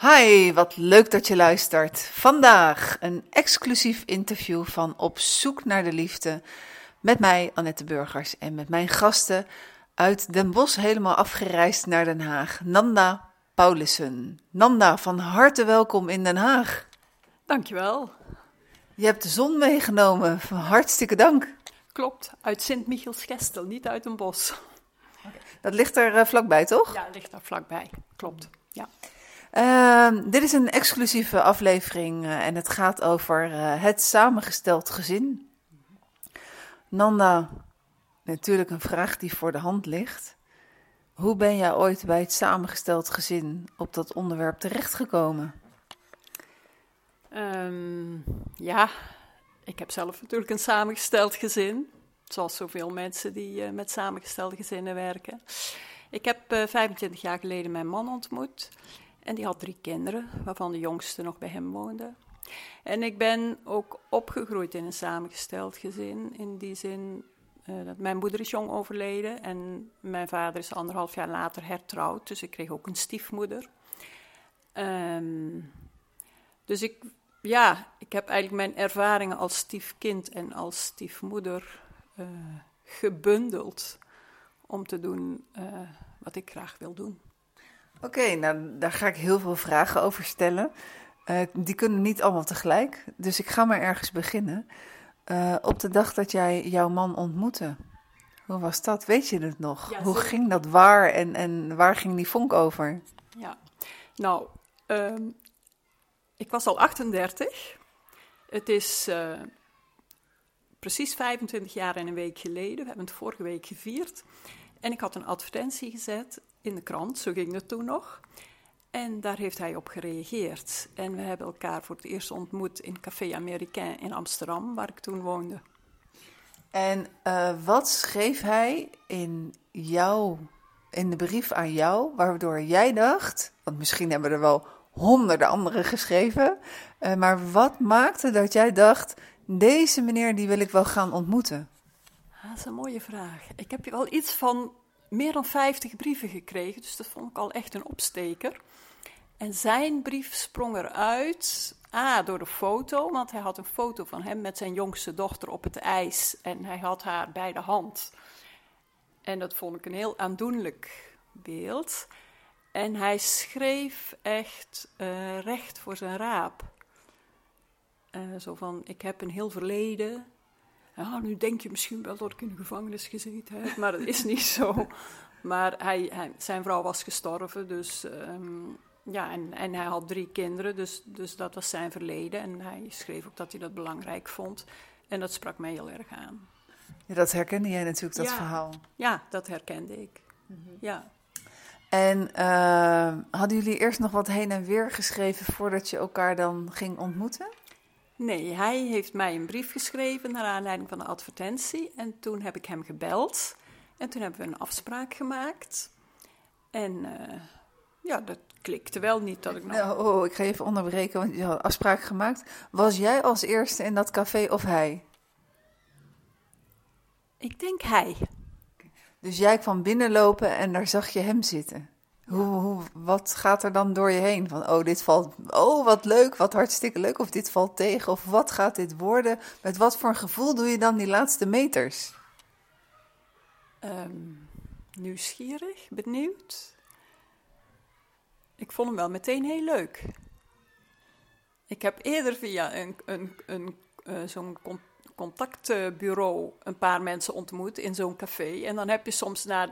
Hi, wat leuk dat je luistert. Vandaag een exclusief interview van Op zoek naar de liefde met mij, Annette Burgers, en met mijn gasten uit Den Bosch helemaal afgereisd naar Den Haag, Nanda Paulussen. Nanda, van harte welkom in Den Haag. Dankjewel. Je hebt de zon meegenomen, hartstikke dank. Klopt, uit Sint-Michiels-Gestel, niet uit een bos. Dat ligt er uh, vlakbij, toch? Ja, ligt daar vlakbij, klopt. Ja. Uh, dit is een exclusieve aflevering uh, en het gaat over uh, het samengesteld gezin. Nanda, natuurlijk een vraag die voor de hand ligt. Hoe ben jij ooit bij het samengesteld gezin op dat onderwerp terechtgekomen? Um, ja, ik heb zelf natuurlijk een samengesteld gezin. Zoals zoveel mensen die uh, met samengestelde gezinnen werken. Ik heb uh, 25 jaar geleden mijn man ontmoet. En die had drie kinderen, waarvan de jongste nog bij hem woonde. En ik ben ook opgegroeid in een samengesteld gezin. In die zin uh, dat mijn moeder is jong overleden en mijn vader is anderhalf jaar later hertrouwd. Dus ik kreeg ook een stiefmoeder. Um, dus ik, ja, ik heb eigenlijk mijn ervaringen als stiefkind en als stiefmoeder uh, gebundeld om te doen uh, wat ik graag wil doen. Oké, okay, nou daar ga ik heel veel vragen over stellen. Uh, die kunnen niet allemaal tegelijk, dus ik ga maar ergens beginnen. Uh, op de dag dat jij jouw man ontmoette, hoe was dat? Weet je het nog? Ja, hoe ging dat waar en, en waar ging die vonk over? Ja, nou, um, ik was al 38. Het is uh, precies 25 jaar en een week geleden. We hebben het vorige week gevierd. En ik had een advertentie gezet in de krant, zo ging het toen nog. En daar heeft hij op gereageerd. En we hebben elkaar voor het eerst ontmoet in Café Américain in Amsterdam, waar ik toen woonde. En uh, wat schreef hij in jou, in de brief aan jou, waardoor jij dacht, want misschien hebben er wel honderden anderen geschreven, uh, maar wat maakte dat jij dacht, deze meneer die wil ik wel gaan ontmoeten? Ah, dat is een mooie vraag. Ik heb al iets van meer dan 50 brieven gekregen, dus dat vond ik al echt een opsteker. En zijn brief sprong eruit, A, door de foto, want hij had een foto van hem met zijn jongste dochter op het ijs en hij had haar bij de hand. En dat vond ik een heel aandoenlijk beeld. En hij schreef echt uh, recht voor zijn raap. Uh, zo van, ik heb een heel verleden. Ja, nu denk je misschien wel dat ik in de gevangenis gezeten heb, maar dat is niet zo. Maar hij, hij, zijn vrouw was gestorven, dus um, ja, en, en hij had drie kinderen, dus, dus dat was zijn verleden. En hij schreef ook dat hij dat belangrijk vond. En dat sprak mij heel erg aan. Ja, dat herkende jij natuurlijk, dat ja, verhaal. Ja, dat herkende ik. Mm-hmm. Ja. En uh, hadden jullie eerst nog wat heen en weer geschreven voordat je elkaar dan ging ontmoeten? Nee, hij heeft mij een brief geschreven naar aanleiding van de advertentie. En toen heb ik hem gebeld. En toen hebben we een afspraak gemaakt. En uh, ja, dat klikte wel niet dat ik. Nou, oh, ik ga even onderbreken, want je had afspraak gemaakt. Was jij als eerste in dat café of hij? Ik denk hij. Dus jij kwam binnenlopen en daar zag je hem zitten. Wat gaat er dan door je heen? Van, oh, dit valt, oh, wat leuk, wat hartstikke leuk. Of dit valt tegen, of wat gaat dit worden? Met wat voor een gevoel doe je dan die laatste meters? Um, nieuwsgierig, benieuwd. Ik vond hem wel meteen heel leuk. Ik heb eerder via een, een, een, uh, zo'n contactbureau een paar mensen ontmoet in zo'n café. En dan heb je soms na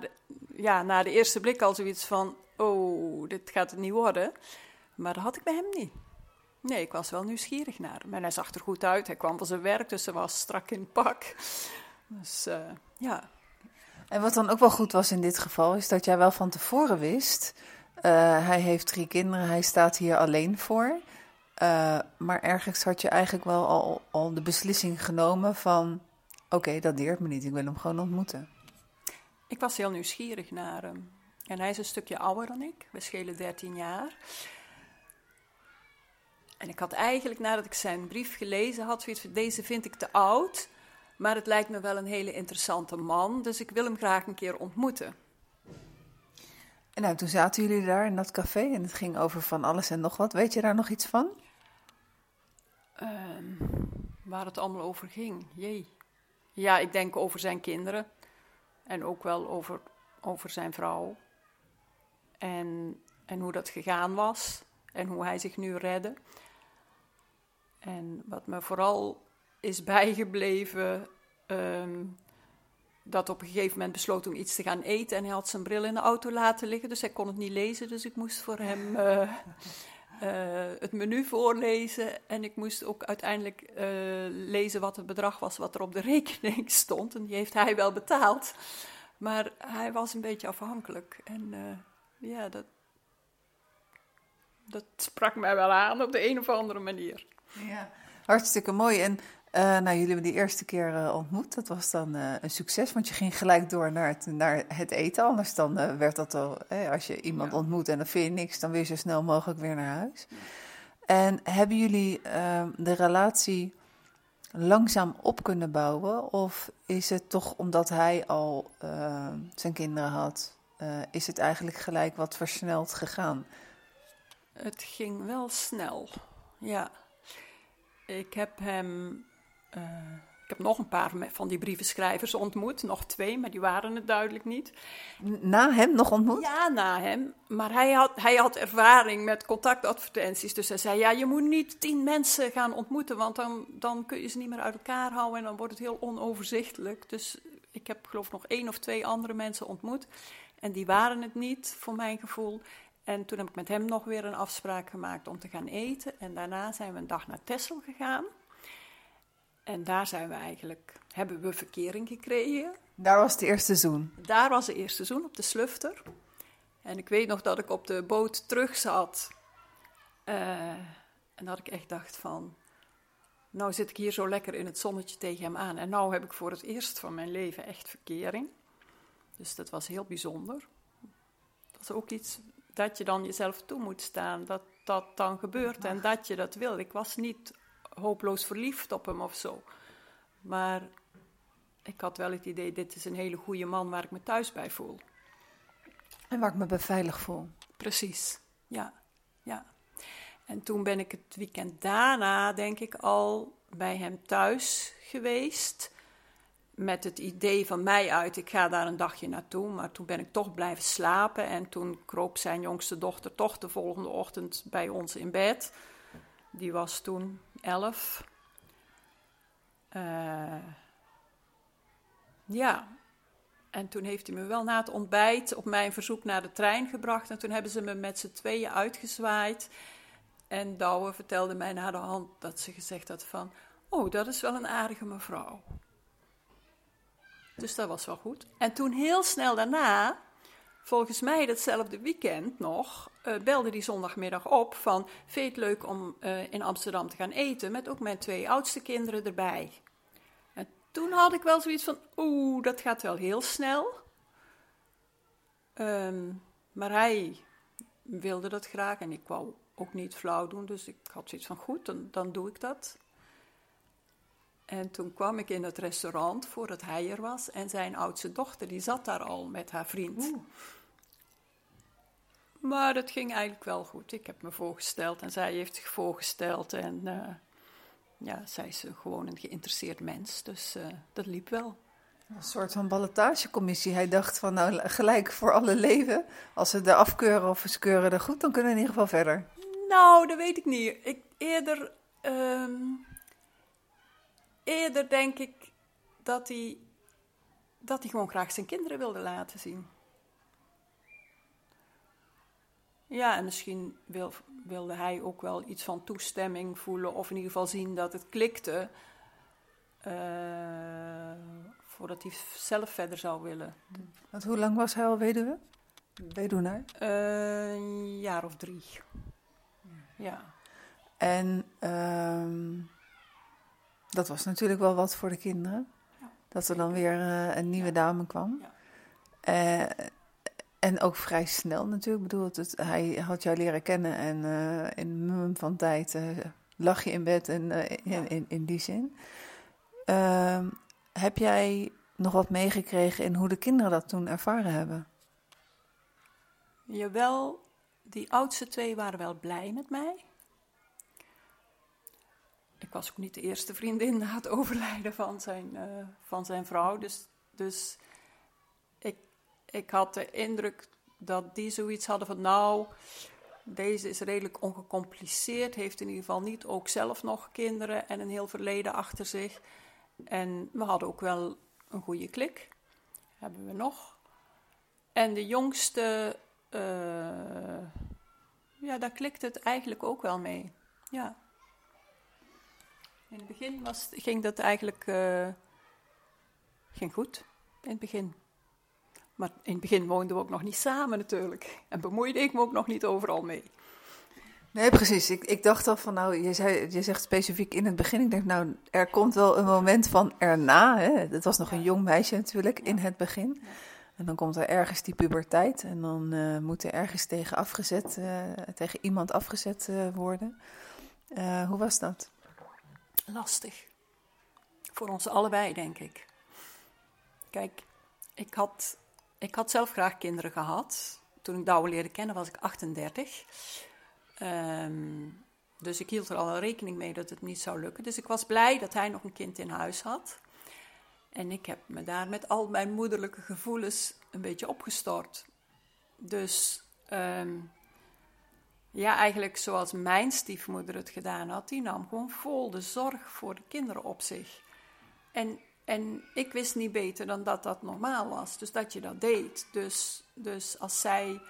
ja, na de eerste blik al zoiets van: oh, dit gaat het niet worden. Maar dat had ik bij hem niet. Nee, ik was wel nieuwsgierig naar hem. En hij zag er goed uit. Hij kwam van zijn werk, dus hij was strak in pak. Dus uh, ja. En wat dan ook wel goed was in dit geval, is dat jij wel van tevoren wist. Uh, hij heeft drie kinderen, hij staat hier alleen voor. Uh, maar ergens had je eigenlijk wel al, al de beslissing genomen van... oké, okay, dat deert me niet, ik wil hem gewoon ontmoeten. Ik was heel nieuwsgierig naar hem. En hij is een stukje ouder dan ik, we schelen 13 jaar. En ik had eigenlijk, nadat ik zijn brief gelezen had, zoiets van... deze vind ik te oud, maar het lijkt me wel een hele interessante man... dus ik wil hem graag een keer ontmoeten. En nou, toen zaten jullie daar in dat café en het ging over van alles en nog wat. Weet je daar nog iets van? Ehm, waar het allemaal over ging, jee. Ja, ik denk over zijn kinderen en ook wel over, over zijn vrouw. En, en hoe dat gegaan was en hoe hij zich nu redde. En wat me vooral is bijgebleven, ehm, dat op een gegeven moment besloot om iets te gaan eten. En hij had zijn bril in de auto laten liggen, dus hij kon het niet lezen. Dus ik moest voor hem uh, uh, het menu voorlezen. En ik moest ook uiteindelijk uh, lezen wat het bedrag was wat er op de rekening stond. En die heeft hij wel betaald. Maar hij was een beetje afhankelijk. En ja, dat, dat sprak mij wel aan op de een of andere manier. Ja, hartstikke mooi. En uh, nou, jullie hebben die eerste keer uh, ontmoet. Dat was dan uh, een succes, want je ging gelijk door naar het, naar het eten. Anders dan werd dat al, als je iemand ja. ontmoet en dan vind je niks, dan je zo snel mogelijk weer naar huis. En hebben jullie ehm, de relatie langzaam op kunnen bouwen? Of is het toch omdat hij al ehm, zijn kinderen had, is het eigenlijk gelijk wat versneld gegaan? Het ging wel snel, ja. Ik heb hem. Uh, ik heb nog een paar van die brievenschrijvers ontmoet. Nog twee, maar die waren het duidelijk niet. Na hem nog ontmoet? Ja, na hem. Maar hij had, hij had ervaring met contactadvertenties. Dus hij zei: Ja, je moet niet tien mensen gaan ontmoeten. Want dan, dan kun je ze niet meer uit elkaar houden. En dan wordt het heel onoverzichtelijk. Dus ik heb, geloof ik, nog één of twee andere mensen ontmoet. En die waren het niet, voor mijn gevoel. En toen heb ik met hem nog weer een afspraak gemaakt om te gaan eten. En daarna zijn we een dag naar Texel gegaan. En daar zijn we eigenlijk, hebben we verkering gekregen. Daar was de eerste zoen? Daar was de eerste zoen, op de Slufter. En ik weet nog dat ik op de boot terug zat. Uh, en dat ik echt dacht van, nou zit ik hier zo lekker in het zonnetje tegen hem aan. En nou heb ik voor het eerst van mijn leven echt verkering. Dus dat was heel bijzonder. Dat was ook iets dat je dan jezelf toe moet staan, dat dat dan gebeurt en dat je dat wil. Ik was niet hopeloos verliefd op hem of zo. Maar ik had wel het idee, dit is een hele goede man waar ik me thuis bij voel. En waar ik me bij veilig voel. Precies, ja. ja. En toen ben ik het weekend daarna, denk ik, al bij hem thuis geweest met het idee van mij uit, ik ga daar een dagje naartoe. Maar toen ben ik toch blijven slapen. En toen kroop zijn jongste dochter toch de volgende ochtend bij ons in bed. Die was toen elf. Uh, ja, en toen heeft hij me wel na het ontbijt op mijn verzoek naar de trein gebracht. En toen hebben ze me met z'n tweeën uitgezwaaid. En Douwe vertelde mij na de hand dat ze gezegd had van... Oh, dat is wel een aardige mevrouw. Dus dat was wel goed. En toen heel snel daarna, volgens mij datzelfde weekend nog, uh, belde die zondagmiddag op van... Vind je het leuk om uh, in Amsterdam te gaan eten met ook mijn twee oudste kinderen erbij? En toen had ik wel zoiets van, oeh, dat gaat wel heel snel. Um, maar hij wilde dat graag en ik wou ook niet flauw doen. Dus ik had zoiets van, goed, dan, dan doe ik dat. En toen kwam ik in het restaurant voordat hij er was. En zijn oudste dochter, die zat daar al met haar vriend. Maar het ging eigenlijk wel goed. Ik heb me voorgesteld en zij heeft zich voorgesteld. En uh, ja, zij is gewoon een geïnteresseerd mens. Dus uh, dat liep wel. Een soort van ballotagecommissie. Hij dacht van nou gelijk voor alle leven. Als ze de afkeuren of ze keuren er goed, dan kunnen we in ieder geval verder. Nou, dat weet ik niet. Ik eerder... Um, eerder denk ik dat hij, dat hij gewoon graag zijn kinderen wilde laten zien. Ja, en misschien wil, wilde hij ook wel iets van toestemming voelen, of in ieder geval zien dat het klikte, uh, voordat hij zelf verder zou willen. Want hoe lang was hij al weduwe? Weduwnaar? Uh, een jaar of drie. Ja. En uh, dat was natuurlijk wel wat voor de kinderen. Ja. Dat er dan weer uh, een nieuwe ja. dame kwam. Uh, en ook vrij snel natuurlijk. Ik bedoel, het, hij had jou leren kennen en uh, in een mum van tijd lag je in bed en, in, in, in, die zin. Ehm, heb jij nog wat meegekregen in hoe de kinderen dat toen ervaren hebben? Jawel, die oudste twee waren wel blij met mij. Ik was ook niet de eerste vriendin na het overlijden van zijn, uh, van zijn vrouw. Dus, dus ik, ik had de indruk dat die zoiets hadden van nou, deze is redelijk ongecompliceerd, heeft in ieder geval niet ook zelf nog kinderen en een heel verleden achter zich. En we hadden ook wel een goede klik, hebben we nog. En de jongste, uh, ja, daar klikt het eigenlijk ook wel mee. Ja. In het begin was, ging dat eigenlijk uh, ging goed. In het begin. Maar in het begin woonden we ook nog niet samen natuurlijk. En bemoeide ik me ook nog niet overal mee. Nee, precies. Ik, ik dacht al van, nou, je, zei, je zegt specifiek in het begin. Ik denk, nou, er komt wel een moment van erna. Hè? Het was nog een jong meisje natuurlijk in het begin. En dan komt er ergens die puberteit. En dan uh, moet er ergens tegen afgezet, uh, tegen iemand afgezet uh, worden. hoe was dat? Lastig. Voor ons allebei, denk ik. Kijk, ik had ik had zelf graag kinderen gehad. Toen ik Douwe leerde kennen was ik 38. Um, ehm, dus ik hield er al rekening mee dat het niet zou lukken. Dus ik was blij dat hij nog een kind in huis had. En ik heb me daar met al mijn moederlijke gevoelens een beetje opgestort. Dus um, ja, eigenlijk zoals mijn stiefmoeder het gedaan had, die nam gewoon vol de zorg voor de kinderen op zich. En en ik wist niet beter dan dat dat normaal was. Dus dat je dat deed. Dus, dus als zij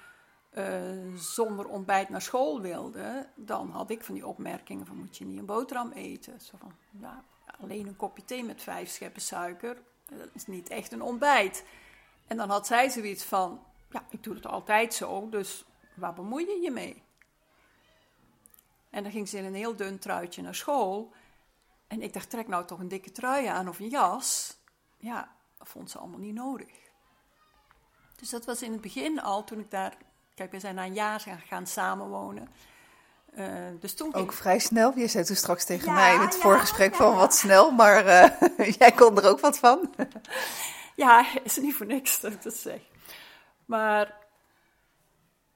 uh, zonder ontbijt naar school wilde, dan had ik van die opmerkingen van moet je niet een boterham eten. Zo van, ja, alleen een kopje thee met vijf scheppen suiker, dat is niet echt een ontbijt. En dan had zij zoiets van, ja, ik doe het altijd zo, dus waar bemoei je je mee? En dan ging ze in een heel dun truitje naar school. En ik dacht, trek nou toch een dikke trui aan of een jas. Ja, dat vond ze allemaal niet nodig. Dus dat was in het begin al, toen ik daar... Kijk, we zijn na een jaar gaan samenwonen. Uh, dus toen ook vrij snel. Je zei toen straks tegen mij in het ja, voorgesprek ja, van wat snel, maar uh, jij kon er ook wat van. ja, is niet voor niks dat ik dat zeg. Maar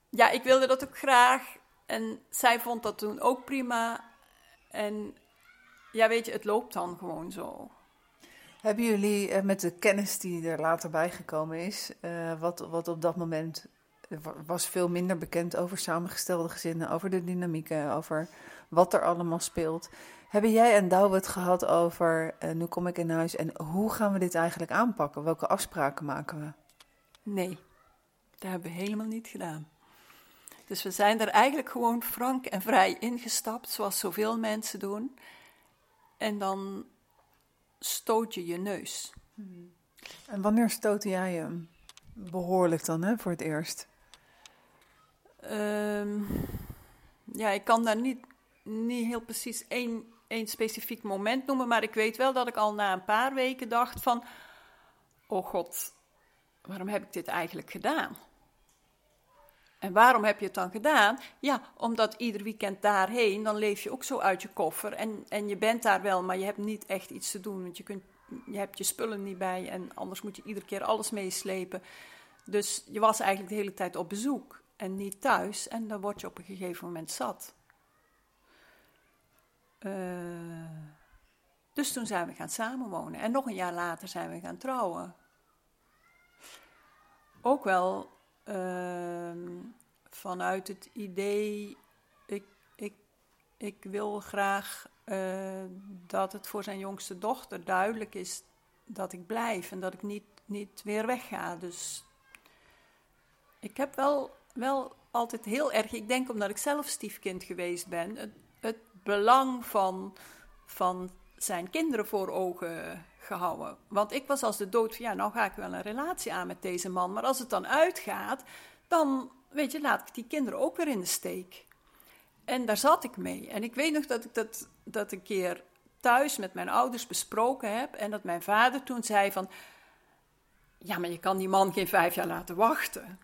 ja, ik wilde dat ook graag. En zij vond dat toen ook prima. En ja, weet je, het loopt dan gewoon zo. Hebben jullie uh, met de kennis die er later bijgekomen is, uh, wat, wat op dat moment was veel minder bekend over samengestelde gezinnen, over de dynamieken, over wat er allemaal speelt. Hebben jij en Douwe het gehad over, uh, nu kom ik in huis en hoe gaan we dit eigenlijk aanpakken? Welke afspraken maken we? Nee, dat hebben we helemaal niet gedaan. Dus we zijn er eigenlijk gewoon frank en vrij ingestapt, zoals zoveel mensen doen. En dan stoot je je neus. En wanneer stootte jij hem? Behoorlijk dan, hè, voor het eerst? Um, ja, ik kan daar niet, niet heel precies één, één specifiek moment noemen, maar ik weet wel dat ik al na een paar weken dacht van, oh god, waarom heb ik dit eigenlijk gedaan? En waarom heb je het dan gedaan? Ja, omdat ieder weekend daarheen, dan leef je ook zo uit je koffer. En, en je bent daar wel, maar je hebt niet echt iets te doen. Want je, kunt, je hebt je spullen niet bij en anders moet je iedere keer alles meeslepen. Dus je was eigenlijk de hele tijd op bezoek en niet thuis. En dan word je op een gegeven moment zat. Uh, dus toen zijn we gaan samenwonen. En nog een jaar later zijn we gaan trouwen. Ook wel Ehm, vanuit het idee, ik, ik, ik wil graag uh, dat het voor zijn jongste dochter duidelijk is dat ik blijf en dat ik niet, niet weer wegga. Dus ik heb wel, wel altijd heel erg, ik denk omdat ik zelf stiefkind geweest ben, het, het belang van, van zijn kinderen voor ogen gehouden. Want ik was als de dood van, ja, nou ga ik wel een relatie aan met deze man. Maar als het dan uitgaat, dan, weet je, laat ik die kinderen ook weer in de steek. En daar zat ik mee. En ik weet nog dat ik dat, dat een keer thuis met mijn ouders besproken heb. En dat mijn vader toen zei van, ja, maar je kan die man geen vijf jaar laten wachten.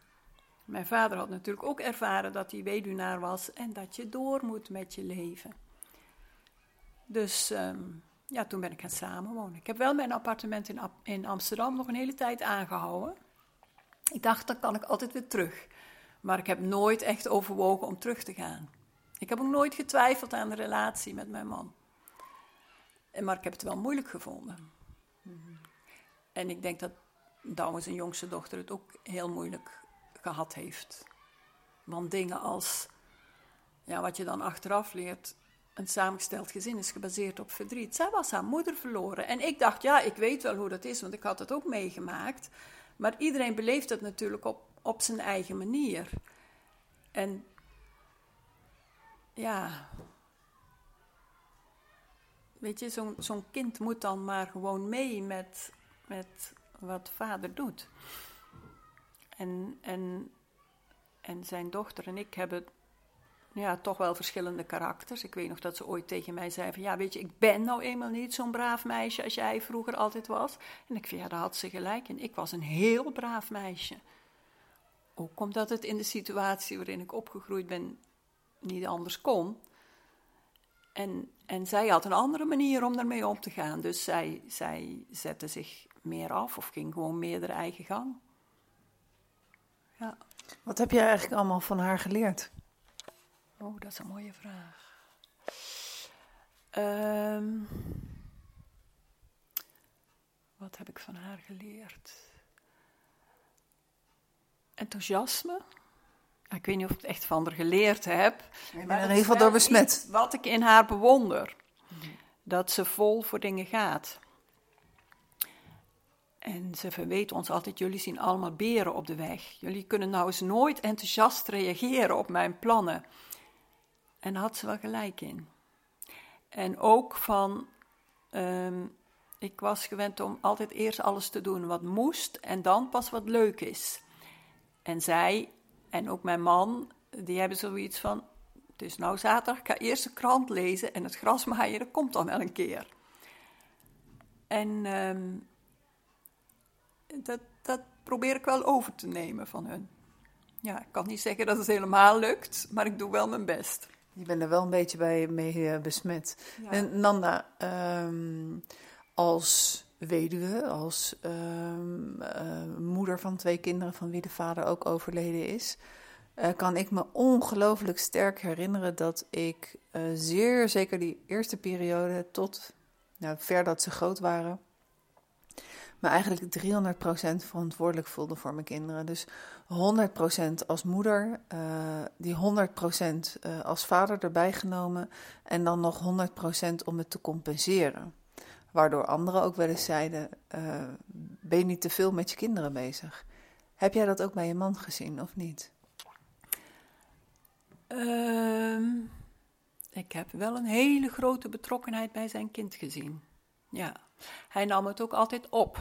Mijn vader had natuurlijk ook ervaren dat hij weduwnaar was en dat je door moet met je leven. Dus um, ja, toen ben ik gaan samenwonen. Ik heb wel mijn appartement in, in Amsterdam nog een hele tijd aangehouden. Ik dacht, dan kan ik altijd weer terug. Maar ik heb nooit echt overwogen om terug te gaan. Ik heb ook nooit getwijfeld aan de relatie met mijn man. Maar ik heb het wel moeilijk gevonden. En ik denk dat Douwe, zijn jongste dochter, het ook heel moeilijk gehad heeft. Want dingen als, ja, wat je dan achteraf leert, een samengesteld gezin is gebaseerd op verdriet. Zij was haar moeder verloren. En ik dacht, ja, ik weet wel hoe dat is, want ik had het ook meegemaakt. Maar iedereen beleeft het natuurlijk op, op zijn eigen manier. En ja, weet je, zo'n zo'n kind moet dan maar gewoon mee met, met wat vader doet. En, en, en zijn dochter en ik hebben ja, toch wel verschillende karakters. Ik weet nog dat ze ooit tegen mij zei ja, weet je, ik ben nou eenmaal niet zo'n braaf meisje als jij vroeger altijd was. En ik vind, ja, daar had ze gelijk in. Ik was een heel braaf meisje. Ook omdat het in de situatie waarin ik opgegroeid ben niet anders kon. En, en zij had een andere manier om daarmee om te gaan. Dus zij, zij zette zich meer af of ging gewoon meer haar eigen gang. Ja. Wat heb jij eigenlijk allemaal van haar geleerd? Oh, dat is een mooie vraag. Ehm, wat heb ik van haar geleerd? Enthousiasme. Ik weet niet of ik het echt van haar geleerd heb. Er in ieder geval door besmet. Wat ik in haar bewonder. Dat ze vol voor dingen gaat. En ze verweet ons altijd, jullie zien allemaal beren op de weg. Jullie kunnen nou eens nooit enthousiast reageren op mijn plannen. En had ze wel gelijk in. En ook van, ehm, ik was gewend om altijd eerst alles te doen wat moest en dan pas wat leuk is. En zij en ook mijn man, die hebben zoiets van, het is nou zaterdag, ik ga eerst de krant lezen en het gras maaien, dat komt dan wel een keer. En ehm, dat, dat probeer ik wel over te nemen van hun. Ja, ik kan niet zeggen dat het helemaal lukt, maar ik doe wel mijn best. Je bent er wel een beetje bij mee eh, besmet. En Nanda, ehm, als weduwe, als ehm, eh, moeder van twee kinderen van wie de vader ook overleden is, uh, kan ik me ongelooflijk sterk herinneren dat ik zeer zeker die eerste periode tot nou, ver dat ze groot waren, me eigenlijk 300% verantwoordelijk voelde voor mijn kinderen. Dus 100% als moeder, uh, die 100% uh, als vader erbij genomen en dan nog 100% om het te compenseren. Waardoor anderen ook wel eens zeiden: uh, Ben je niet te veel met je kinderen bezig? Heb jij dat ook bij je man gezien of niet? Um, ik heb wel een hele grote betrokkenheid bij zijn kind gezien. Ja, hij nam het ook altijd op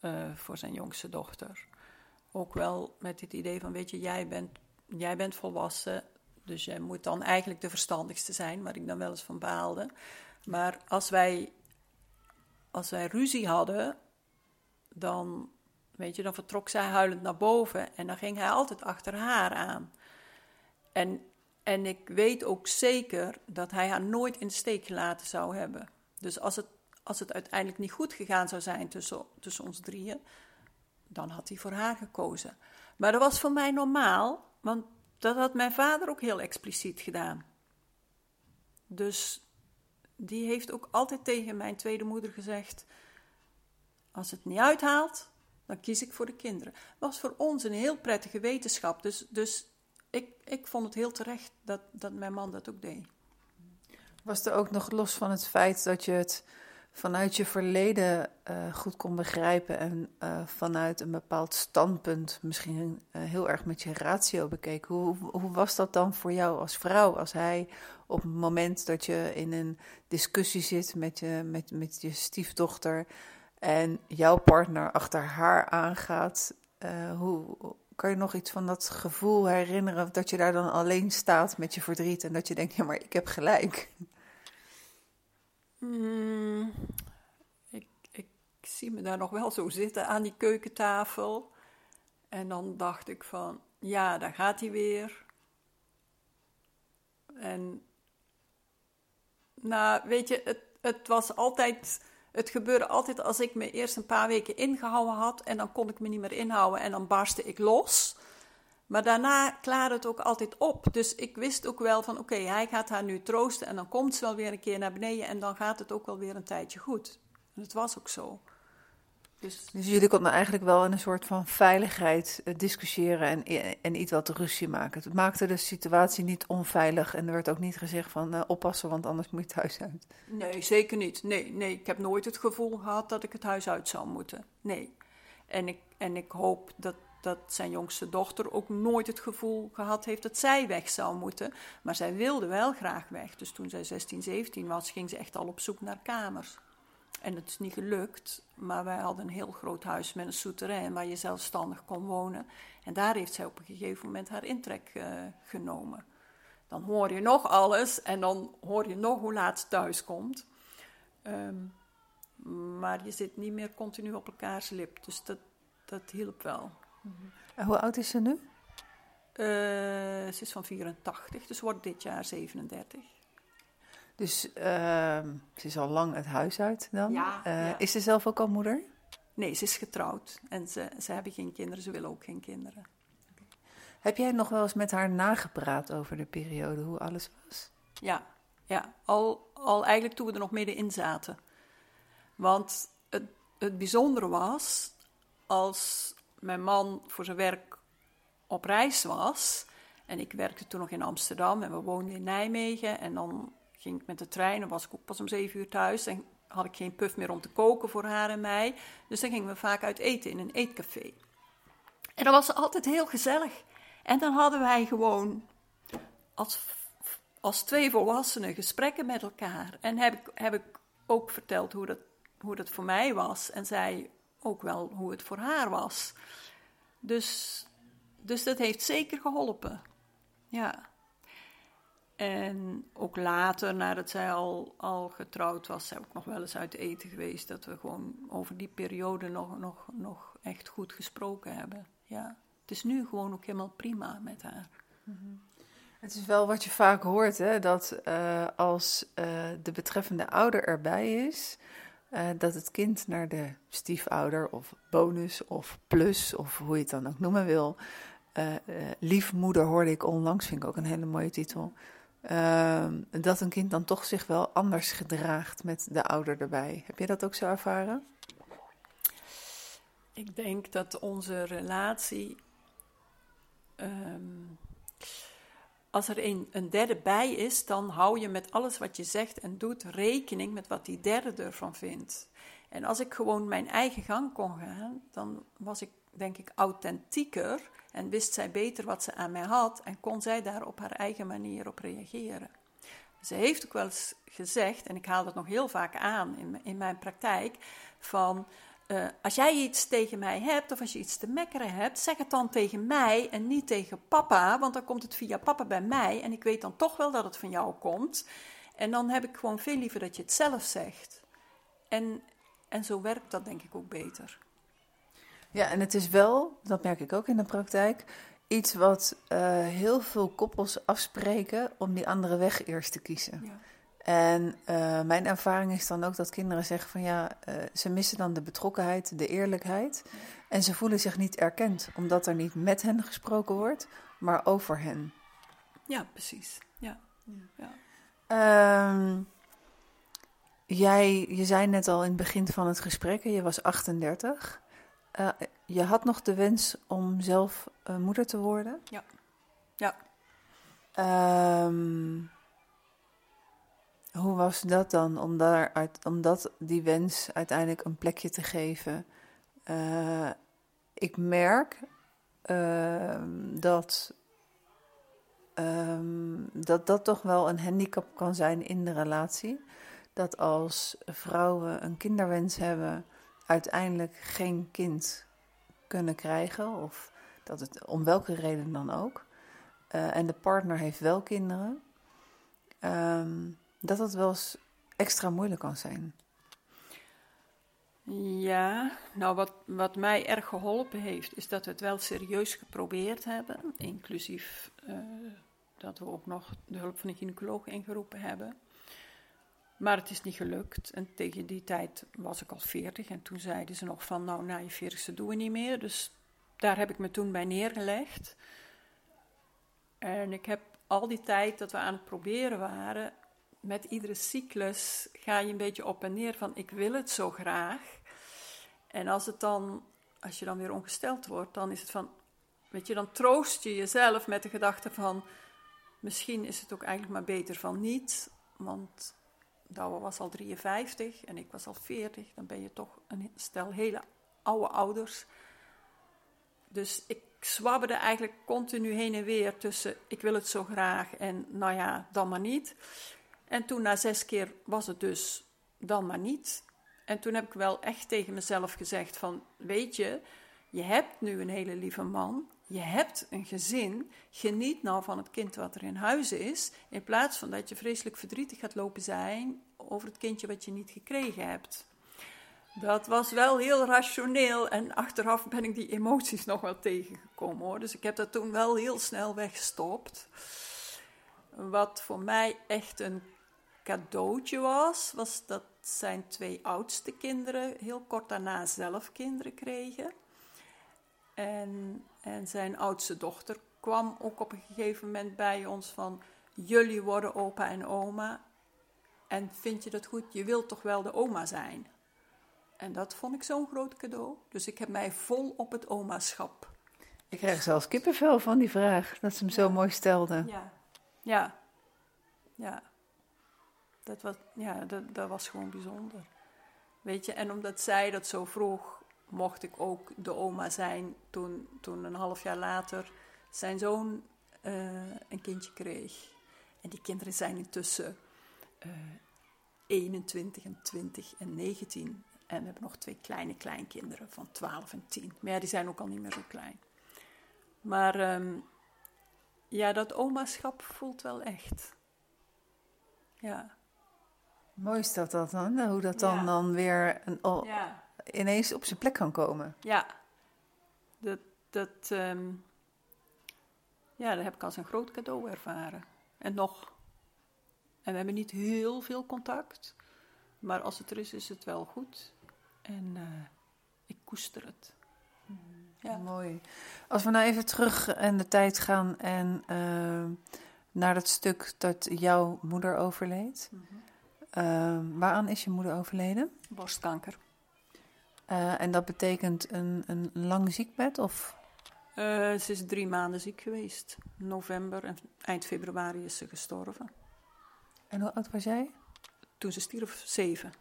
uh, voor zijn jongste dochter. Ook wel met het idee van, weet je, jij bent, jij bent volwassen, dus jij moet dan eigenlijk de verstandigste zijn, waar ik dan wel eens van baalde. Maar als wij, als wij ruzie hadden, dan, weet je, dan vertrok zij huilend naar boven en dan ging hij altijd achter haar aan. En, en ik weet ook zeker dat hij haar nooit in de steek gelaten zou hebben. Dus als het, als het uiteindelijk niet goed gegaan zou zijn tussen, ons drieën, dan had hij voor haar gekozen. Maar dat was voor mij normaal, want dat had mijn vader ook heel expliciet gedaan. Dus die heeft ook altijd tegen mijn tweede moeder gezegd: Als het niet uithaalt, dan kies ik voor de kinderen. Was voor ons een heel prettige wetenschap. Dus, dus ik, ik vond het heel terecht dat, dat mijn man dat ook deed. Was er ook nog los van het feit dat je het vanuit je verleden uh, goed kon begrijpen en uh, vanuit een bepaald standpunt, misschien uh, heel erg met je ratio bekeken. Hoe, hoe was dat dan voor jou als vrouw, als hij op het moment dat je in een discussie zit met je, met, met je stiefdochter en jouw partner achter haar aangaat? hoe kan je nog iets van dat gevoel herinneren dat je daar dan alleen staat met je verdriet en dat je denkt, ja, maar ik heb gelijk? Mm, ik, ik zie me daar nog wel zo zitten aan die keukentafel. En dan dacht ik van, ja, daar gaat hij weer. En, nou, weet je, het, het was altijd, het gebeurde altijd als ik me eerst een paar weken ingehouden had en dan kon ik me niet meer inhouden en dan barstte ik los. Maar daarna klaarde het ook altijd op. Dus ik wist ook wel van oké, hij gaat haar nu troosten en dan komt ze wel weer een keer naar beneden en dan gaat het ook wel weer een tijdje goed. En het was ook zo. Dus, dus jullie konden eigenlijk wel in een soort van veiligheid uh, discussiëren en, en iets wat ruzie maken. Het maakte de situatie niet onveilig en er werd ook niet gezegd van uh, oppassen, want anders moet je thuis uit. Nee, zeker niet. Nee, nee, ik heb nooit het gevoel gehad dat ik het huis uit zou moeten. Nee. En ik, en ik hoop dat, dat zijn jongste dochter ook nooit het gevoel gehad heeft dat zij weg zou moeten. Maar zij wilde wel graag weg. Dus toen zij 16, 17 was, ging ze echt al op zoek naar kamers. En het is niet gelukt, maar wij hadden een heel groot huis met een souterrain waar je zelfstandig kon wonen. En daar heeft zij op een gegeven moment haar intrek uh, genomen. Dan hoor je nog alles en dan hoor je nog hoe laat ze thuis komt. Um, maar je zit niet meer continu op elkaars lip, dus dat, dat hielp wel. En hoe oud is ze nu? Uh, ze is van 84, dus wordt dit jaar 37. Dus uh, ze is al lang het huis uit dan. Ja, uh, Is ze zelf ook al moeder? Nee, ze is getrouwd en ze, ze hebben geen kinderen, ze willen ook geen kinderen. Okay. Heb jij nog wel eens met haar nagepraat over de periode, hoe alles was? Ja, ja. Al, al eigenlijk toen we er nog middenin zaten. Want het, het bijzondere was, als mijn man voor zijn werk op reis was, en ik werkte toen nog in Amsterdam en we woonden in Nijmegen, en dan ging ik met de trein, dan was ik ook pas om zeven uur thuis en had ik geen puff meer om te koken voor haar en mij. Dus dan gingen we vaak uit eten in een eetcafé. En dat was altijd heel gezellig. En dan hadden wij gewoon als, als twee volwassenen gesprekken met elkaar. En heb ik, heb ik ook verteld hoe dat, hoe dat voor mij was. En zij ook wel hoe het voor haar was. Dus, dus dat heeft zeker geholpen. Ja. En ook later, nadat zij al, al getrouwd was, we ook nog wel eens uit eten geweest. Dat we gewoon over die periode nog, nog, nog echt goed gesproken hebben. Ja. Het is nu gewoon ook helemaal prima met haar. Mm-hmm. Het is wel wat je vaak hoort, hè, dat uh, als uh, de betreffende ouder erbij is, uh, dat het kind naar de stiefouder of bonus of plus of hoe je het dan ook noemen wil. liefmoeder hoorde ik onlangs, vind ik ook een hele mooie titel. Ehm, dat een kind dan toch zich wel anders gedraagt met de ouder erbij. Heb je dat ook zo ervaren? Ik denk dat onze relatie. Um, als er een, een, derde bij is, dan hou je met alles wat je zegt en doet rekening met wat die derde ervan vindt. En als ik gewoon mijn eigen gang kon gaan, dan was ik denk ik authentieker en wist zij beter wat ze aan mij had en kon zij daar op haar eigen manier op reageren. Ze heeft ook wel eens gezegd, en ik haal dat nog heel vaak aan in, in mijn praktijk, van uh, als jij iets tegen mij hebt of als je iets te mekkeren hebt, zeg het dan tegen mij en niet tegen papa, want dan komt het via papa bij mij en ik weet dan toch wel dat het van jou komt. En dan heb ik gewoon veel liever dat je het zelf zegt. En, en zo werkt dat denk ik ook beter. Ja, en het is wel, dat merk ik ook in de praktijk, iets wat uh, heel veel koppels afspreken om die andere weg eerst te kiezen. Ja. En uh, mijn ervaring is dan ook dat kinderen zeggen van ja, uh, ze missen dan de betrokkenheid, de eerlijkheid. En ze voelen zich niet erkend, omdat er niet met hen gesproken wordt, maar over hen. Ja, precies. Ja. ja. Uh, jij, je zei net al in het begin van het gesprek, je was 38. Uh, je had nog de wens om zelf moeder te worden? Ja. Ja. Um, hoe was dat dan, om, daar uit, om dat, die wens uiteindelijk een plekje te geven? Uh, ik merk dat, um, dat dat toch wel een handicap kan zijn in de relatie. Dat als vrouwen een kinderwens hebben uiteindelijk geen kind kunnen krijgen, of dat het om welke reden dan ook, uh, en de partner heeft wel kinderen, um, dat dat wel eens extra moeilijk kan zijn. Ja, nou wat, wat mij erg geholpen heeft, is dat we het wel serieus geprobeerd hebben, inclusief uh, dat we ook nog de hulp van een gynaecoloog ingeroepen hebben. Maar het is niet gelukt. En tegen die tijd was ik al 40. En toen zeiden ze nog van, nou, na je 40ste doen we niet meer. Dus daar heb ik me toen bij neergelegd. En ik heb al die tijd dat we aan het proberen waren, met iedere cyclus ga je een beetje op en neer van ik wil het zo graag. En als het dan, als je dan weer ongesteld wordt, dan is het van, weet je, dan troost je jezelf met de gedachte van misschien is het ook eigenlijk maar beter van niet. Want Douwe was al 53 en ik was al 40. Dan ben je toch een stel hele oude ouders. Dus ik zwabberde eigenlijk continu heen en weer tussen ik wil het zo graag en nou ja, dan maar niet. En toen na zes keer was het dus dan maar niet. En toen heb ik wel echt tegen mezelf gezegd van weet je, je hebt nu een hele lieve man, je hebt een gezin, geniet nou van het kind wat er in huis is, in plaats van dat je vreselijk verdrietig gaat lopen zijn over het kindje wat je niet gekregen hebt. Dat was wel heel rationeel en achteraf ben ik die emoties nog wel tegengekomen hoor. Dus ik heb dat toen wel heel snel weggestopt. Wat voor mij echt een cadeautje was, was dat zijn twee oudste kinderen heel kort daarna zelf kinderen kregen. En, en zijn oudste dochter kwam ook op een gegeven moment bij ons van, jullie worden opa en oma. En vind je dat goed? Je wilt toch wel de oma zijn? En dat vond ik zo'n groot cadeau. Dus ik heb mij vol op het omaschap. Ik krijg zelfs kippenvel van die vraag, dat ze hem zo mooi stelde. Ja, ja, ja. Dat was, ja, dat, dat was gewoon bijzonder. Weet je, en omdat zij dat zo vroeg, mocht ik ook de oma zijn toen, toen een half jaar later zijn zoon uh, een kindje kreeg. En die kinderen zijn intussen uh, 21 en 20 en 19. En we hebben nog twee kleine kleinkinderen van 12 en 10. Maar ja, die zijn ook al niet meer zo klein. Maar um, ja, dat omaschap voelt wel echt. Ja. Mooi is dat, dat dan, hoe dat dan, ja. dan weer een, oh, Ja, ineens op zijn plek kan komen. ja. Dat, dat, ehm, ja, dat heb ik als een groot cadeau ervaren. En nog. En we hebben niet heel veel contact. Maar als het er is, is het wel goed. En eh, ik koester het. Ja. Mooi. Als we nou even terug in de tijd gaan en eh, naar dat stuk dat jouw moeder overleed. Eh, waaraan is je moeder overleden? Borstkanker. Eh, en dat betekent een, een lang ziekbed of? Eh, ze is drie maanden ziek geweest. November en eind februari is ze gestorven. En hoe oud was jij? Toen ze stierf, zeven.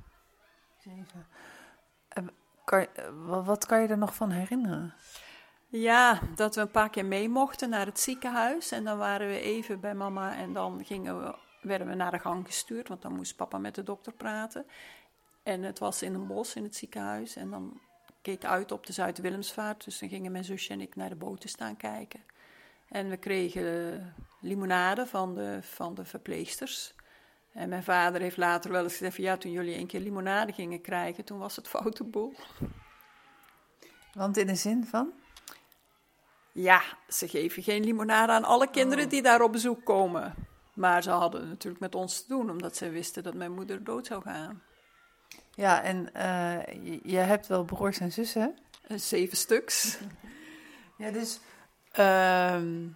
Zeven. Kan, je- eh, wa- wat kan je er nog van herinneren? Ja, dat we een paar keer mee mochten naar het ziekenhuis. En dan waren we even bij mama en dan gingen we, werden we naar de gang gestuurd. Want dan moest papa met de dokter praten. En het was in een bos in het ziekenhuis. En dan keek uit op de Zuid-Willemsvaart. Dus dan gingen mijn zusje en ik naar de boten staan kijken. En we kregen limonade van de, van de verpleegsters. En mijn vader heeft later wel eens gezegd: van, ja, toen jullie een keer limonade gingen krijgen, toen was het foute boel. Want in de zin van? Ja, ze geven geen limonade aan alle kinderen Oh. die daar op bezoek komen. Maar ze hadden natuurlijk met ons te doen, omdat ze wisten dat mijn moeder dood zou gaan. Ja, en eh, je, je hebt wel broers en zussen. Eh, Zeven stuks. Ja, dus ehm,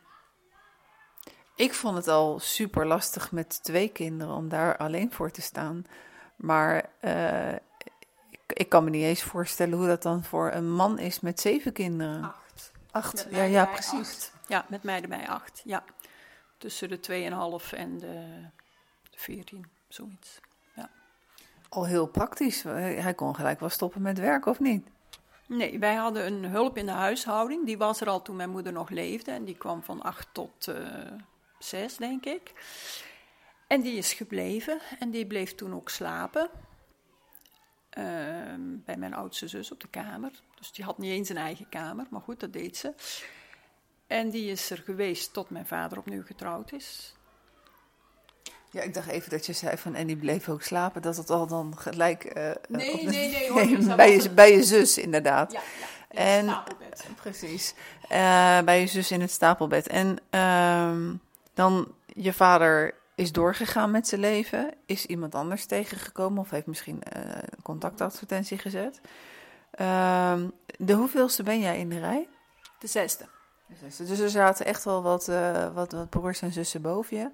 ik vond het al super lastig met twee kinderen om daar alleen voor te staan. Maar eh, ik, ik kan me niet eens voorstellen hoe dat dan voor een man is met zeven kinderen. Acht. Acht, ja, ja, precies. acht. Ja, met mij erbij acht. Ja. Tussen de 2,5 en de 14, zoiets. Al heel praktisch. Hij kon gelijk wel stoppen met werk, of niet? Nee, wij hadden een hulp in de huishouding. Die was er al toen mijn moeder nog leefde. En die kwam van acht tot eh, zes, denk ik. En die is gebleven. En die bleef toen ook slapen. Ehm, bij mijn oudste zus op de kamer. Dus die had niet eens een eigen kamer. Maar goed, dat deed ze. En die is er geweest tot mijn vader opnieuw getrouwd is. Ja, ik dacht even dat je zei van en die bleef ook slapen, dat het al dan gelijk. eh, Nee, de- nee, nee, hoor, bij, je, bij je zus, inderdaad. ja. En- Precies. Eh, bij je zus in het stapelbed. En ehm, dan, je vader is doorgegaan met zijn leven. Is iemand anders tegengekomen of heeft misschien een contactadvertentie gezet. Ehm, de hoeveelste ben jij in de rij? De zesde. Dus er zaten echt wel wat, uh, wat, wat broers en zussen boven je.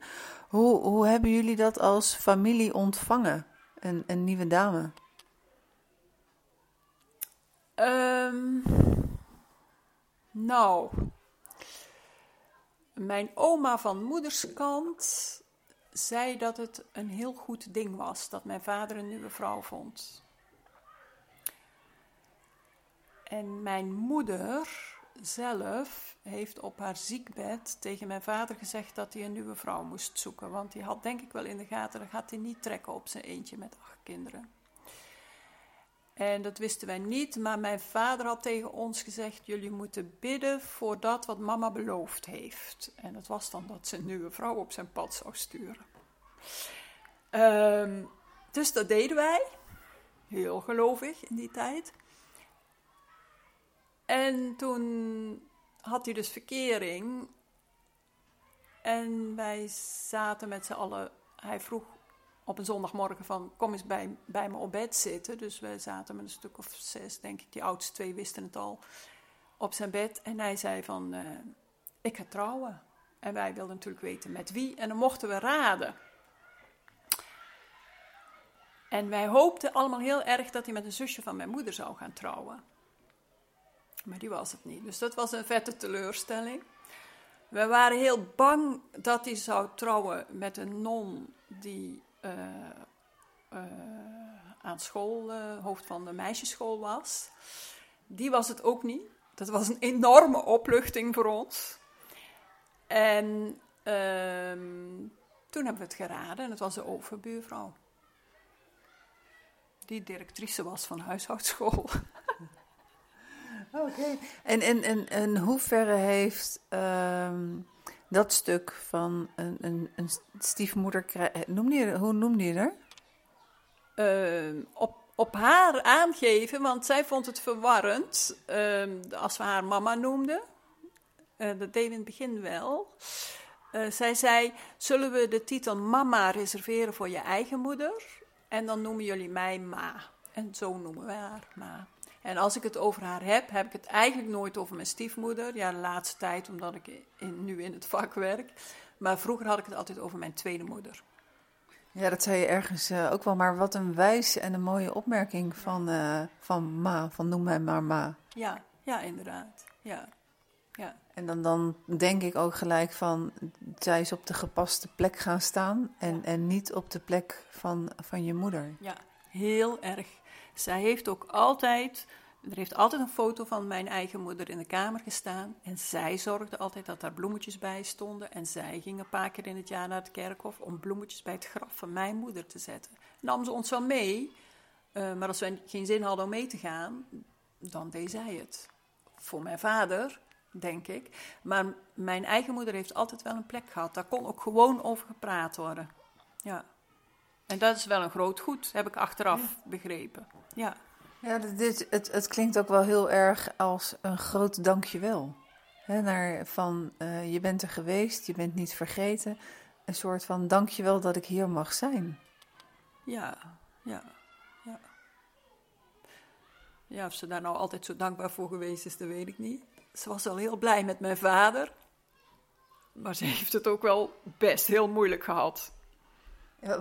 Hoe, hoe hebben jullie dat als familie ontvangen, een, een nieuwe dame? Um, nou, mijn oma van moederskant zei dat het een heel goed ding was dat mijn vader een nieuwe vrouw vond. En mijn moeder zelf heeft op haar ziekbed tegen mijn vader gezegd dat hij een nieuwe vrouw moest zoeken. Want die had denk ik wel in de gaten, dat gaat hij niet trekken op zijn eentje met acht kinderen. En dat wisten wij niet, maar mijn vader had tegen ons gezegd: Jullie moeten bidden voor dat wat mama beloofd heeft. En dat was dan dat ze een nieuwe vrouw op zijn pad zou sturen. Um, dus dat deden wij, heel gelovig in die tijd. En toen had hij dus verkering. En wij zaten met z'n allen. Hij vroeg op een zondagmorgen van kom eens bij, bij me op bed zitten. Dus we zaten met een stuk of zes, denk ik. Die oudste twee wisten het al. Op zijn bed. En hij zei van uh, ik ga trouwen. En wij wilden natuurlijk weten met wie. En dan mochten we raden. En wij hoopten allemaal heel erg dat hij met een zusje van mijn moeder zou gaan trouwen. Maar die was het niet. Dus dat was een vette teleurstelling. We waren heel bang dat hij zou trouwen met een non die uh, uh, aan school, uh, hoofd van de meisjesschool was. Die was het ook niet. Dat was een enorme opluchting voor ons. En ehm, toen hebben we het geraden en het was de overbuurvrouw. Die directrice was van huishoudschool. Oké. En, en, en, hoeverre heeft um, dat stuk van een, een, een stiefmoeder... Noem je, hoe noemde je er? Uh, op, op haar aangeven, want zij vond het verwarrend uh, als we haar mama noemden. Uh, dat we in het begin wel. Uh, zij zei: Zullen we de titel mama reserveren voor je eigen moeder? En dan noemen jullie mij ma. En zo noemen we haar ma. En als ik het over haar heb, heb ik het eigenlijk nooit over mijn stiefmoeder. Ja, de laatste tijd, omdat ik in, nu in het vak werk. Maar vroeger had ik het altijd over mijn tweede moeder. Ja, dat zei je ergens uh, ook wel. Maar wat een wijze en een mooie opmerking van, uh, van ma, van noem mij maar ma. Ja, ja inderdaad. Ja. Ja. En dan, dan denk ik ook gelijk van, zij is op de gepaste plek gaan staan en, en niet op de plek van, van je moeder. Ja, heel erg. Zij heeft ook altijd, er heeft altijd een foto van mijn eigen moeder in de kamer gestaan. En zij zorgde altijd dat daar bloemetjes bij stonden. En zij ging een paar keer in het jaar naar het kerkhof om bloemetjes bij het graf van mijn moeder te zetten. Nam ze ons wel mee, uh, maar als wij geen zin hadden om mee te gaan, dan deed zij het. Voor mijn vader, denk ik. Maar mijn eigen moeder heeft altijd wel een plek gehad. Daar kon ook gewoon over gepraat worden. Ja. En dat is wel een groot goed, heb ik achteraf begrepen. Ja, ja dit, het, het klinkt ook wel heel erg als een groot dankjewel. He, naar van uh, je bent er geweest, je bent niet vergeten. Een soort van dankjewel dat ik hier mag zijn. Ja, ja, ja. Ja, of ze daar nou altijd zo dankbaar voor geweest is, dat weet ik niet. Ze was al heel blij met mijn vader. Maar ze heeft het ook wel best heel moeilijk gehad.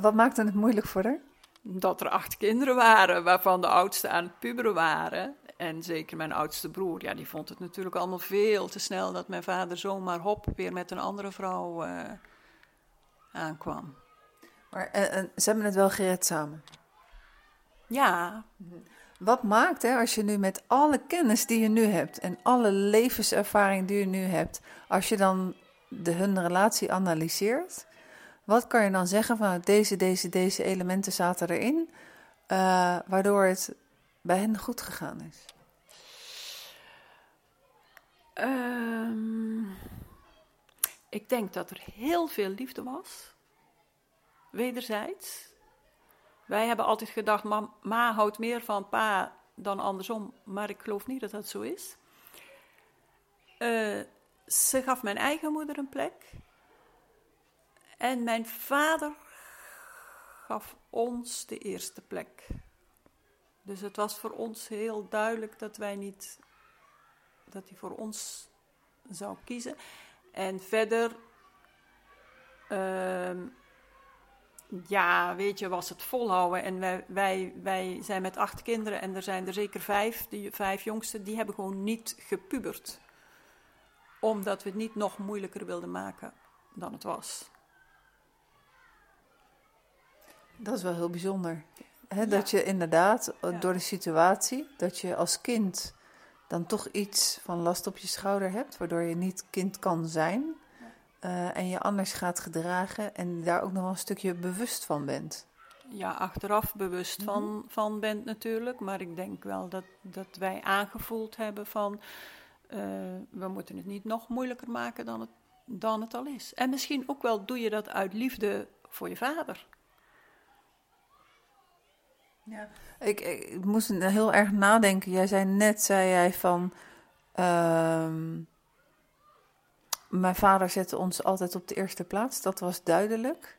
Wat maakte het moeilijk voor haar? Dat er acht kinderen waren, waarvan de oudste aan het puberen waren. En zeker mijn oudste broer, ja, die vond het natuurlijk allemaal veel te snel dat mijn vader zomaar hop weer met een andere vrouw uh, aankwam. Maar uh, ze hebben het wel gered samen? Ja. Wat maakt, hè, als je nu met alle kennis die je nu hebt en alle levenservaring die je nu hebt, als je dan de, hun relatie analyseert, wat kan je dan zeggen van deze, deze, deze elementen zaten erin, uh, waardoor het bij hen goed gegaan is? Um, ik denk dat er heel veel liefde was, wederzijds. Wij hebben altijd gedacht, ma, ma houdt meer van pa dan andersom, maar ik geloof niet dat dat zo is. Uh, ze gaf mijn eigen moeder een plek. En mijn vader gaf ons de eerste plek. Dus het was voor ons heel duidelijk dat wij niet, dat hij voor ons zou kiezen. En verder, ehm, ja, weet je, was het volhouden. En wij, wij, wij zijn met acht kinderen en er zijn er zeker vijf, die vijf jongsten, die hebben gewoon niet gepubert. Omdat we het niet nog moeilijker wilden maken dan het was. Dat is wel heel bijzonder. Dat je inderdaad eh, door de situatie, dat je als kind dan toch iets van last op je schouder hebt, waardoor je niet kind kan zijn. eh, en je anders gaat gedragen en daar ook nog wel een stukje bewust van bent. Ja, achteraf bewust van, van bent natuurlijk. Maar ik denk wel dat, dat wij aangevoeld hebben van... eh, we moeten het niet nog moeilijker maken dan het, dan het al is. En misschien ook wel doe je dat uit liefde voor je vader. Ja. Ik, ik moest heel erg nadenken. Jij zei net, zei jij van... ehm, mijn vader zette ons altijd op de eerste plaats. Dat was duidelijk.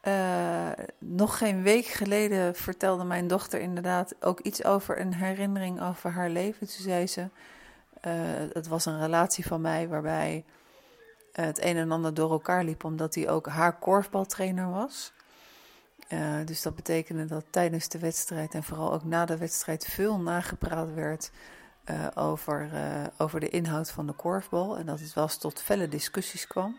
Eh, nog geen week geleden vertelde mijn dochter inderdaad ook iets over een herinnering over haar leven. Toen zei ze, eh, het was een relatie van mij waarbij het een en ander door elkaar liep, omdat hij ook haar korfbaltrainer was. Eh, dus dat betekende dat tijdens de wedstrijd en vooral ook na de wedstrijd veel nagepraat werd eh, over, eh, over de inhoud van de korfbal. En dat het wel tot felle discussies kwam.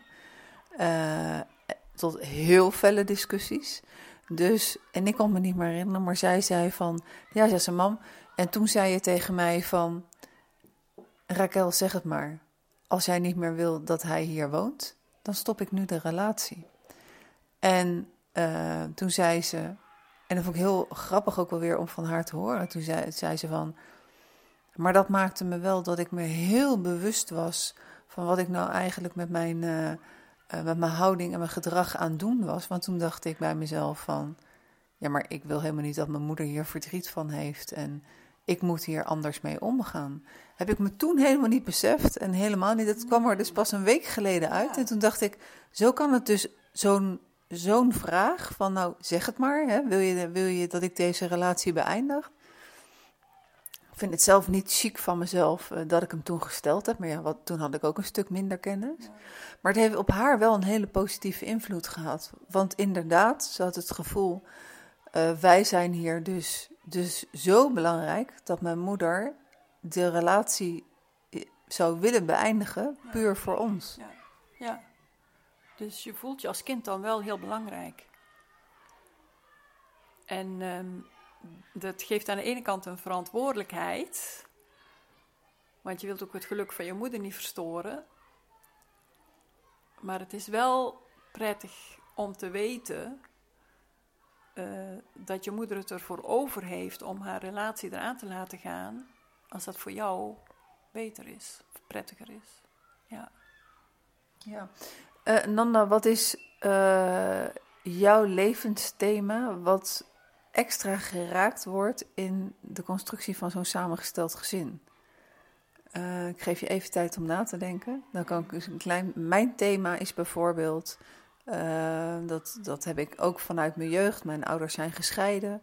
Tot heel felle discussies. Dus, en ik kon me niet meer herinneren, maar zij zei van, ja, zei ze, mam. En toen zei je tegen mij van, Raquel, zeg het maar. Als jij niet meer wil dat hij hier woont, dan stop ik nu de relatie. En eh, toen zei ze, en dat vond ik heel grappig ook wel weer om van haar te horen. Toen zei, zei ze van, maar dat maakte me wel dat ik me heel bewust was van wat ik nou eigenlijk met mijn, eh, eh, met mijn houding en mijn gedrag aan doen was. Want toen dacht ik bij mezelf van, ja, maar ik wil helemaal niet dat mijn moeder hier verdriet van heeft en ik moet hier anders mee omgaan. Heb ik me toen helemaal niet beseft en helemaal niet. Dat kwam er dus pas een week geleden uit. En toen dacht ik, zo kan het dus zo'n zo'n vraag van, nou zeg het maar, hè, wil, je, wil je dat ik deze relatie beëindig? Ik vind het zelf niet chic van mezelf eh, dat ik hem toen gesteld heb. Maar ja, wat, toen had ik ook een stuk minder kennis. Maar het heeft op haar wel een hele positieve invloed gehad. Want inderdaad, ze had het gevoel, eh, wij zijn hier dus, dus zo belangrijk dat mijn moeder de relatie eh, zou willen beëindigen, puur voor ons. Ja. ja. Dus je voelt je als kind dan wel heel belangrijk. En ehm, dat geeft aan de ene kant een verantwoordelijkheid. Want je wilt ook het geluk van je moeder niet verstoren. Maar het is wel prettig om te weten eh, dat je moeder het ervoor over heeft om haar relatie eraan te laten gaan. Als dat voor jou beter is, prettiger is. Ja. Ja. Eh, Nanda, wat is eh, jouw levensthema wat extra geraakt wordt in de constructie van zo'n samengesteld gezin? Eh, ik geef je even tijd om na te denken. Dan kan ik dus een klein. Mijn thema is bijvoorbeeld. dat, dat heb ik ook vanuit mijn jeugd. Mijn ouders zijn gescheiden.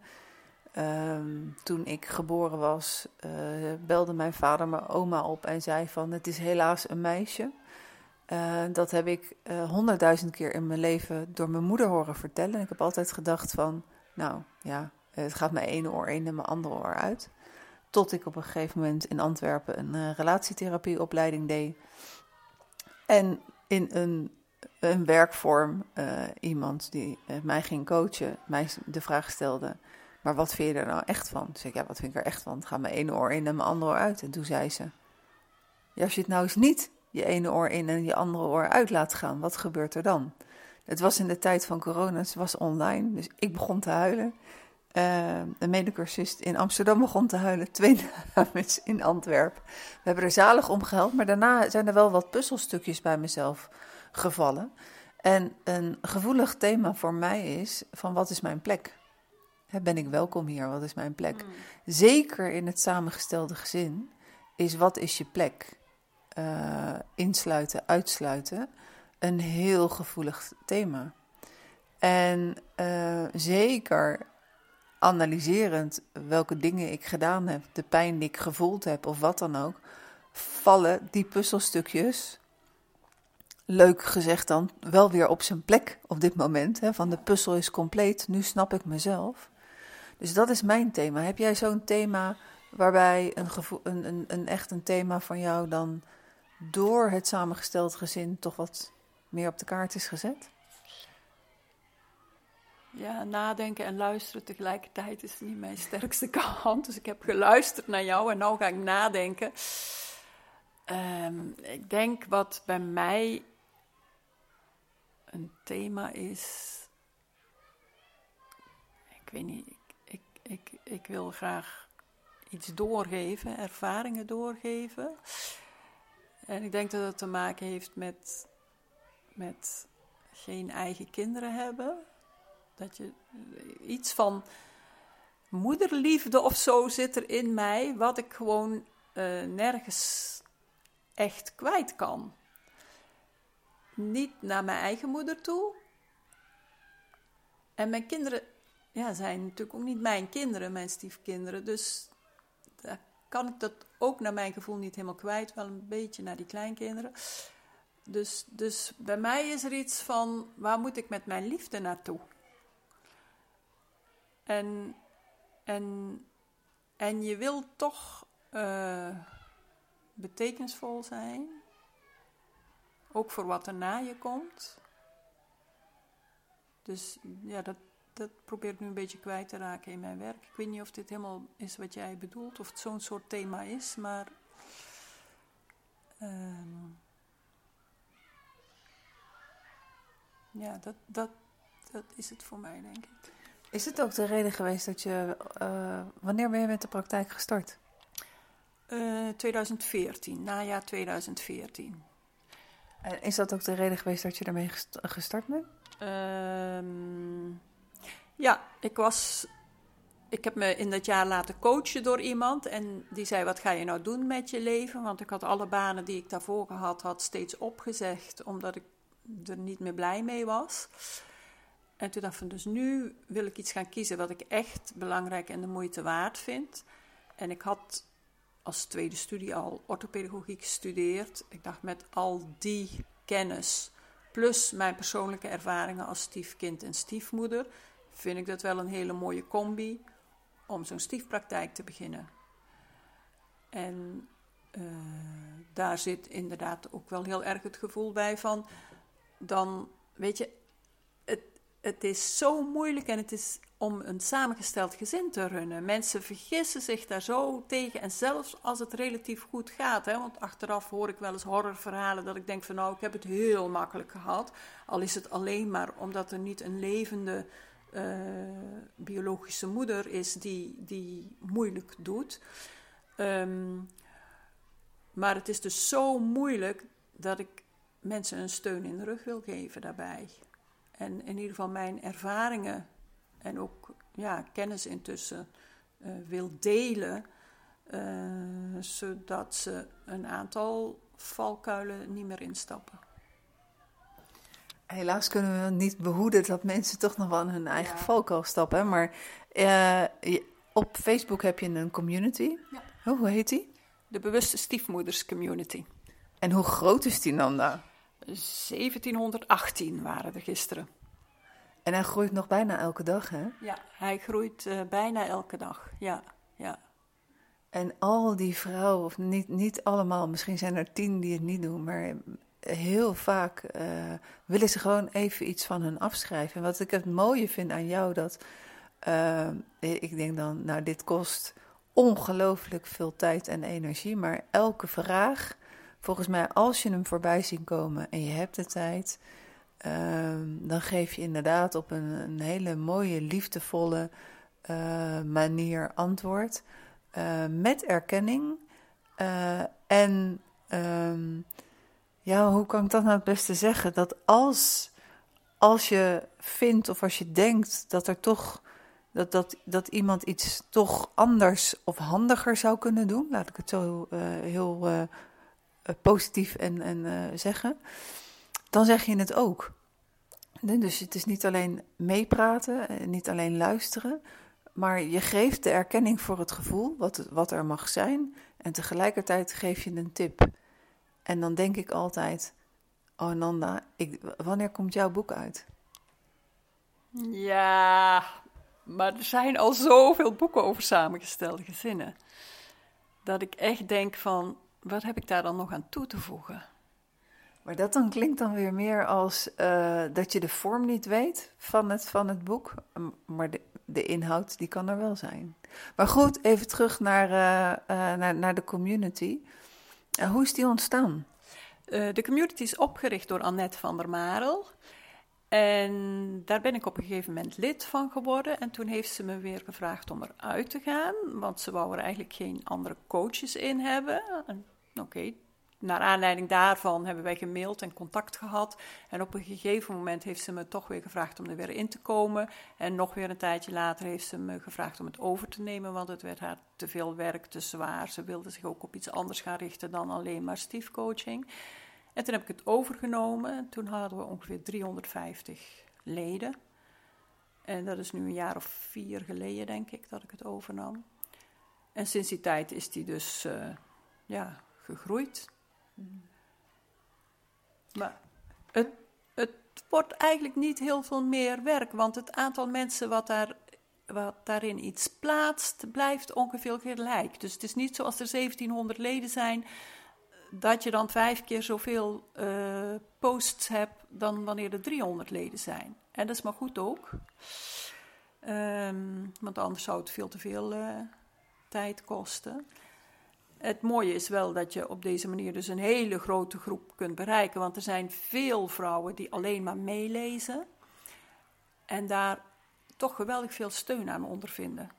Ehm, toen ik geboren was, belde mijn vader mijn oma op en zei van het is helaas een meisje. Eh, dat heb ik eh, honderdduizend keer in mijn leven door mijn moeder horen vertellen. En ik heb altijd gedacht van, nou ja, het gaat mijn ene oor in en mijn andere oor uit. Tot ik op een gegeven moment in Antwerpen een eh, relatietherapieopleiding deed. En in een, een werkvorm iemand die mij ging coachen, mij de vraag stelde... Maar wat vind je er nou echt van? Toen zei ik, ja, wat vind ik er echt van? Het gaat mijn ene oor in en mijn andere oor uit. En toen zei ze, ja, als je het nou eens niet je ene oor in en je andere oor uit laat gaan, wat gebeurt er dan? Het was in de tijd van corona, het was online, dus ik begon te huilen. Uh, een medecursist in Amsterdam begon te huilen, twee dames in Antwerpen. We hebben er zalig om gehuild, maar daarna zijn er wel wat puzzelstukjes bij mezelf gevallen. En een gevoelig thema voor mij is van wat is mijn plek? Ben ik welkom hier? Wat is mijn plek? Zeker in het samengestelde gezin is wat is je plek? Uh, insluiten, uitsluiten, een heel gevoelig thema. En uh, zeker analyserend welke dingen ik gedaan heb, de pijn die ik gevoeld heb of wat dan ook, vallen die puzzelstukjes, leuk gezegd dan, wel weer op zijn plek op dit moment. Hè, van de puzzel is compleet, nu snap ik mezelf. Dus dat is mijn thema. Heb jij zo'n thema waarbij een, een, een, een echt een thema van jou dan door het samengesteld gezin toch wat meer op de kaart is gezet? Ja, nadenken en luisteren tegelijkertijd is niet mijn sterkste kant. Dus ik heb geluisterd naar jou en nu ga ik nadenken. Um, ik denk wat bij mij een thema is. Ik weet niet, ik, ik, ik wil graag iets doorgeven, ervaringen doorgeven. En ik denk dat het te maken heeft met, met geen eigen kinderen hebben. Dat je iets van moederliefde of zo zit er in mij, wat ik gewoon uh, nergens echt kwijt kan. Niet naar mijn eigen moeder toe. En mijn kinderen ja, zijn natuurlijk ook niet mijn kinderen, mijn stiefkinderen. Dus daar kan ik dat ook naar mijn gevoel niet helemaal kwijt. Wel een beetje naar die kleinkinderen. Dus, dus bij mij is er iets van, waar moet ik met mijn liefde naartoe? En, en, en je wil toch uh, betekenisvol zijn, ook voor wat er na je komt. Dus ja, dat, dat probeer ik nu een beetje kwijt te raken in mijn werk. Ik weet niet of dit helemaal is wat jij bedoelt, of het zo'n soort thema is, maar. Uh, ja, dat, dat, dat is het voor mij, denk ik. Is het ook de reden geweest dat je. Uh, wanneer ben je met de praktijk gestart? Uh, 2014, najaar 2014. En is dat ook de reden geweest dat je daarmee gestart bent? Uh, ja, ik was. Ik heb me in dat jaar laten coachen door iemand. En die zei: Wat ga je nou doen met je leven? Want ik had alle banen die ik daarvoor gehad had steeds opgezegd, omdat ik er niet meer blij mee was. En toen dacht ik dus nu wil ik iets gaan kiezen wat ik echt belangrijk en de moeite waard vind. En ik had als tweede studie al orthopedagogiek gestudeerd. Ik dacht met al die kennis, plus mijn persoonlijke ervaringen als stiefkind en stiefmoeder, vind ik dat wel een hele mooie combi om zo'n stiefpraktijk te beginnen. En uh, daar zit inderdaad ook wel heel erg het gevoel bij van, dan weet je, het, het is zo moeilijk en het is om een samengesteld gezin te runnen. Mensen vergissen zich daar zo tegen. En zelfs als het relatief goed gaat, hè, want achteraf hoor ik wel eens horrorverhalen dat ik denk van nou, ik heb het heel makkelijk gehad. Al is het alleen maar omdat er niet een levende uh, biologische moeder is die, die moeilijk doet. Um, maar het is dus zo moeilijk dat ik mensen een steun in de rug wil geven daarbij. En in ieder geval mijn ervaringen en ook ja, kennis intussen uh, wil delen, uh, zodat ze een aantal valkuilen niet meer instappen. Helaas kunnen we niet behoeden dat mensen toch nog wel in hun eigen ja. valkuil stappen. Maar uh, op Facebook heb je een community. Ja. Oh, hoe heet die? De Bewuste Stiefmoeders Community. En hoe groot is die dan daar? 1718 waren er gisteren. En hij groeit nog bijna elke dag, hè? Ja, hij groeit uh, bijna elke dag, ja, ja. En al die vrouwen, of niet, niet allemaal, misschien zijn er tien die het niet doen, maar heel vaak uh, willen ze gewoon even iets van hun afschrijven. En wat ik het mooie vind aan jou, dat uh, ik denk dan, nou, dit kost ongelooflijk veel tijd en energie, maar elke vraag, volgens mij, als je hem voorbij ziet komen en je hebt de tijd, uh, dan geef je inderdaad op een, een hele mooie, liefdevolle uh, manier antwoord. Met erkenning. En um, ja, hoe kan ik dat nou het beste zeggen? Dat als, als je vindt of als je denkt dat er toch. Dat, dat, dat iemand iets toch anders of handiger zou kunnen doen, laat ik het zo heel positief en, en zeggen dan zeg je het ook. Dus het is niet alleen meepraten, niet alleen luisteren, maar je geeft de erkenning voor het gevoel, wat, wat er mag zijn. En tegelijkertijd geef je een tip. En dan denk ik altijd: Oh, Nanda, ik, wanneer komt jouw boek uit? Ja, maar er zijn al zoveel boeken over samengestelde gezinnen. Dat ik echt denk van, wat heb ik daar dan nog aan toe te voegen? Maar dat dan klinkt dan weer meer als uh, dat je de vorm niet weet van het, van het boek. Maar de, de inhoud, die kan er wel zijn. Maar goed, even terug naar, uh, uh, naar, naar de community. Hoe is die ontstaan? de community is opgericht door Annette van der Marel. En daar ben ik op een gegeven moment lid van geworden. En toen heeft ze me weer gevraagd om eruit te gaan. Want ze wou er eigenlijk geen andere coaches in hebben. Oké, naar aanleiding daarvan hebben wij gemaild en contact gehad. En op een gegeven moment heeft ze me toch weer gevraagd om er weer in te komen. En nog weer een tijdje later heeft ze me gevraagd om het over te nemen, want het werd haar te veel werk, te zwaar. Ze wilde zich ook op iets anders gaan richten dan alleen maar stiefcoaching. En toen heb ik het overgenomen. Toen hadden we ongeveer 350 leden. En dat is nu een jaar of vier geleden, denk ik, dat ik het overnam. En sinds die tijd is die dus uh, ja, gegroeid. Maar het, het wordt eigenlijk niet heel veel meer werk, want het aantal mensen wat, daar, wat daarin iets plaatst, blijft ongeveer gelijk. Dus het is niet zoals er 1700 leden zijn, dat je dan vijf keer zoveel uh, posts hebt dan wanneer er 300 leden zijn. En dat is maar goed ook, um, want anders zou het veel te veel uh, tijd kosten. Het mooie is wel dat je op deze manier dus een hele grote groep kunt bereiken, want er zijn veel vrouwen die alleen maar meelezen en daar toch geweldig veel steun aan ondervinden.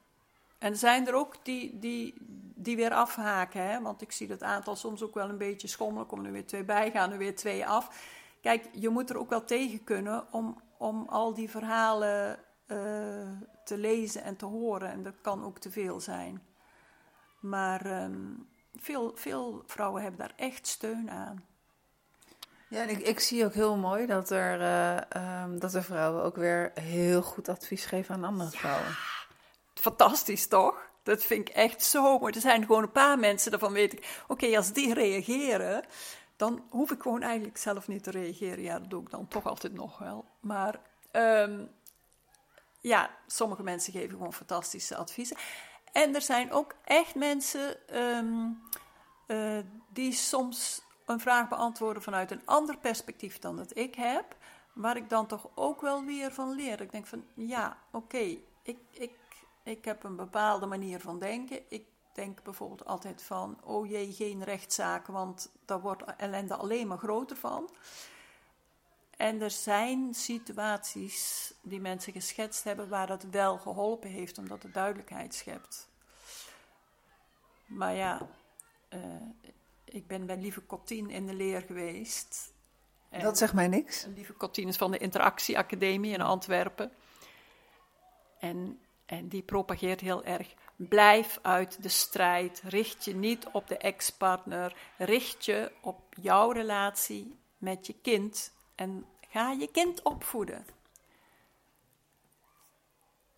En er zijn er ook die, die, die weer afhaken, hè? want ik zie dat aantal soms ook wel een beetje schommelen. Komen er weer twee bij, gaan er weer twee af. Kijk, je moet er ook wel tegen kunnen om, om al die verhalen uh, te lezen en te horen. En dat kan ook te veel zijn. Maar um, veel, veel vrouwen hebben daar echt steun aan. Ja, en ik, ik zie ook heel mooi dat er, uh, um, dat er vrouwen ook weer heel goed advies geven aan andere vrouwen. Fantastisch toch? Dat vind ik echt zo mooi. Er zijn gewoon een paar mensen, daarvan weet ik, oké, als die reageren, dan hoef ik gewoon eigenlijk zelf niet te reageren. Ja, dat doe ik dan toch altijd nog wel. Maar um, ja, sommige mensen geven gewoon fantastische adviezen. En er zijn ook echt mensen um, uh, die soms een vraag beantwoorden vanuit een ander perspectief dan dat ik heb, waar ik dan toch ook wel weer van leer. Ik denk van, ja, oké, ik, ik, ik heb een bepaalde manier van denken. Ik denk bijvoorbeeld altijd van, oh jee, geen rechtszaken, want daar wordt ellende alleen maar groter van. En er zijn situaties die mensen geschetst hebben waar dat wel geholpen heeft, omdat het duidelijkheid schept. Maar ja, uh, ik ben bij Lieve Cottien in de leer geweest. dat zegt mij niks. Lieve Cottien is van de Interactieacademie in Antwerpen. En, en die propageert heel erg. Blijf uit de strijd. Richt je niet op de ex-partner. Richt je op jouw relatie met je kind. En ga je kind opvoeden.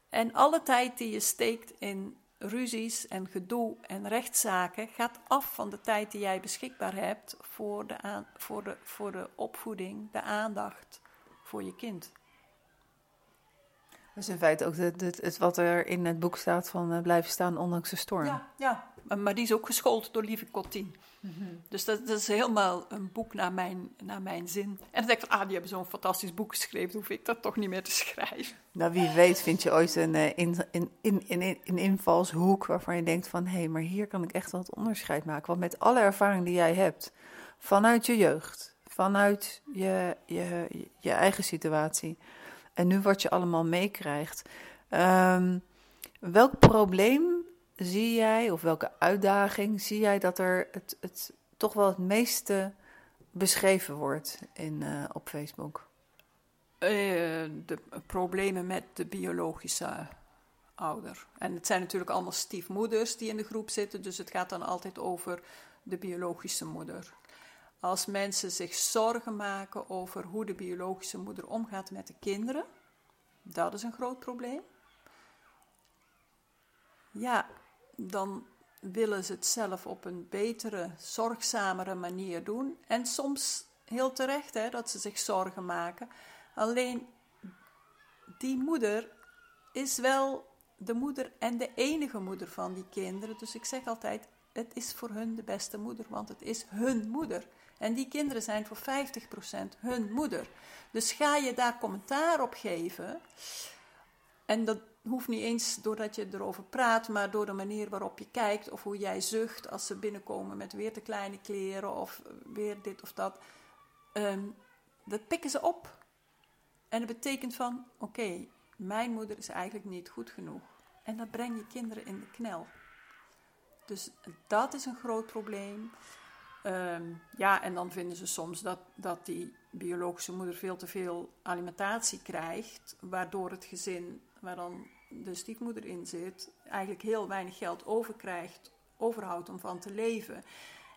En alle tijd die je steekt in ruzies en gedoe en rechtszaken gaat af van de tijd die jij beschikbaar hebt voor de, aan, voor de, voor de opvoeding, de aandacht voor je kind. Dat is in feite ook het, het, het wat er in het boek staat van uh, blijven staan ondanks de storm. Ja, ja, maar die is ook geschoold door Lieve Cottien. Mm Dus dat, is helemaal een boek naar mijn, naar mijn zin. En dan denk ik ah, die hebben zo'n fantastisch boek geschreven, hoef ik dat toch niet meer te schrijven. Nou, wie weet vind je ooit een, een invalshoek waarvan je denkt van, hé, hey, maar hier kan ik echt het onderscheid maken. Want met alle ervaring die jij hebt, vanuit je jeugd, vanuit je, je, je eigen situatie en nu wat je allemaal meekrijgt. Um, welk probleem zie jij, of welke uitdaging zie jij dat er het, het toch wel het meeste beschreven wordt in, uh, op Facebook? Uh, de problemen met de biologische ouder. En het zijn natuurlijk allemaal stiefmoeders die in de groep zitten, dus het gaat dan altijd over de biologische moeder. Als mensen zich zorgen maken over hoe de biologische moeder omgaat met de kinderen, dat is een groot probleem. Ja, dan willen ze het zelf op een betere, zorgzamere manier doen. En soms heel terecht hè, dat ze zich zorgen maken. Alleen die moeder is wel de moeder en de enige moeder van die kinderen. Dus ik zeg altijd, het is voor hun de beste moeder, want het is hun moeder. En die kinderen zijn voor 50% hun moeder. Dus ga je daar commentaar op geven. En dat hoeft niet eens doordat je erover praat, maar door de manier waarop je kijkt of hoe jij zucht als ze binnenkomen met weer te kleine kleren of weer dit of dat. Ehm, dat pikken ze op. En dat betekent van, oké, mijn moeder is eigenlijk niet goed genoeg. En dat breng je kinderen in de knel. Dus dat is een groot probleem. Ehm, ja, en dan vinden ze soms dat, dat die biologische moeder veel te veel alimentatie krijgt, waardoor het gezin waar dan de stiefmoeder in zit, eigenlijk heel weinig geld overkrijgt, overhoudt om van te leven.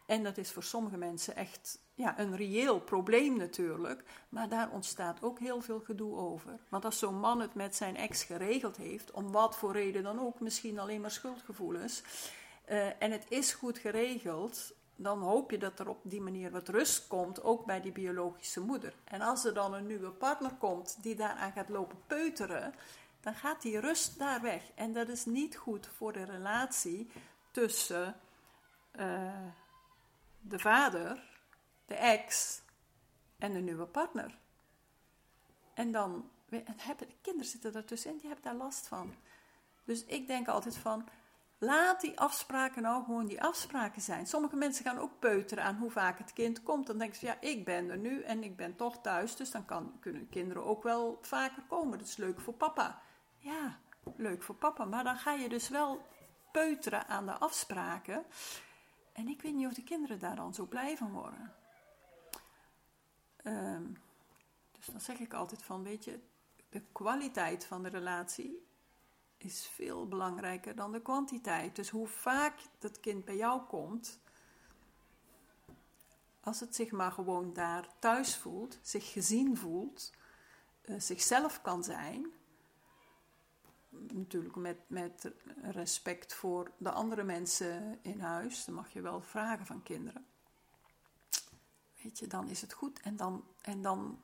En dat is voor sommige mensen echt ja, een reëel probleem natuurlijk, maar daar ontstaat ook heel veel gedoe over. Want als zo'n man het met zijn ex geregeld heeft, om wat voor reden dan ook, misschien alleen maar schuldgevoelens, uh, en het is goed geregeld, dan hoop je dat er op die manier wat rust komt, ook bij die biologische moeder. En als er dan een nieuwe partner komt die daaraan gaat lopen peuteren, dan gaat die rust daar weg. En dat is niet goed voor de relatie tussen uh, de vader, de ex en de nieuwe partner. En dan en hebben, de kinderen zitten ertussenin, die hebben daar last van. Dus ik denk altijd van, laat die afspraken nou gewoon die afspraken zijn. Sommige mensen gaan ook peuteren aan hoe vaak het kind komt. Dan denken ze, ja, ik ben er nu en ik ben toch thuis, dus dan kan, kunnen kinderen ook wel vaker komen. Dat is leuk voor papa. Ja, leuk voor papa, maar dan ga je dus wel peuteren aan de afspraken. En ik weet niet of de kinderen daar dan zo blij van worden. Ehm, dus dan zeg ik altijd van, weet je, de kwaliteit van de relatie is veel belangrijker dan de kwantiteit. Dus hoe vaak dat kind bij jou komt, als het zich maar gewoon daar thuis voelt, zich gezien voelt, uh, zichzelf kan zijn, natuurlijk met, met respect voor de andere mensen in huis, dan mag je wel vragen van kinderen. Weet je, dan is het goed en dan, en dan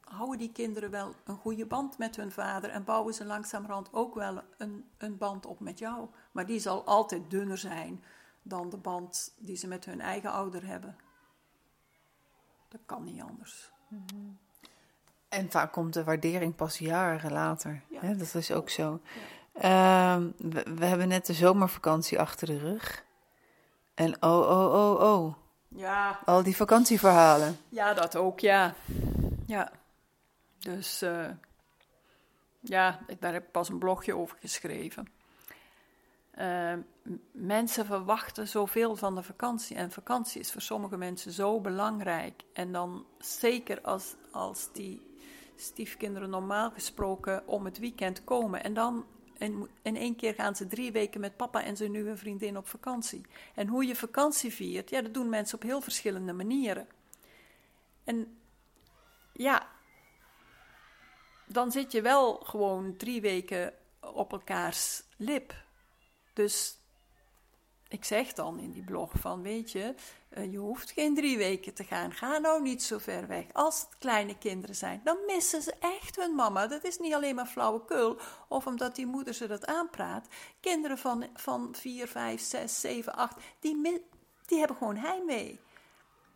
houden die kinderen wel een goede band met hun vader en bouwen ze langzamerhand ook wel een, een band op met jou. Maar die zal altijd dunner zijn dan de band die ze met hun eigen ouder hebben. Dat kan niet anders. En vaak komt de waardering pas jaren later. Ja. Hè? Dat is ook zo. Ja. Uh, we, we, hebben net de zomervakantie achter de rug. En oh, oh, oh, oh. Ja. Al die vakantieverhalen. Ja, dat ook, ja. Ja. Dus uh, ja, daar heb ik pas een blogje over geschreven. Uh, mensen verwachten zoveel van de vakantie. En vakantie is voor sommige mensen zo belangrijk. En dan zeker als, als die stiefkinderen normaal gesproken om het weekend komen. En dan in, in één keer gaan ze drie weken met papa en zijn nieuwe vriendin op vakantie. En hoe je vakantie viert, ja, dat doen mensen op heel verschillende manieren. En ja, dan zit je wel gewoon drie weken op elkaars lip. Dus ik zeg dan in die blog van, weet je, eh, je hoeft geen drie weken te gaan. Ga nou niet zo ver weg. Als het kleine kinderen zijn, dan missen ze echt hun mama. Dat is niet alleen maar flauwekul of omdat die moeder ze dat aanpraat. Kinderen van, van 4, 5, 6, 7, 8, die, die hebben gewoon heimwee.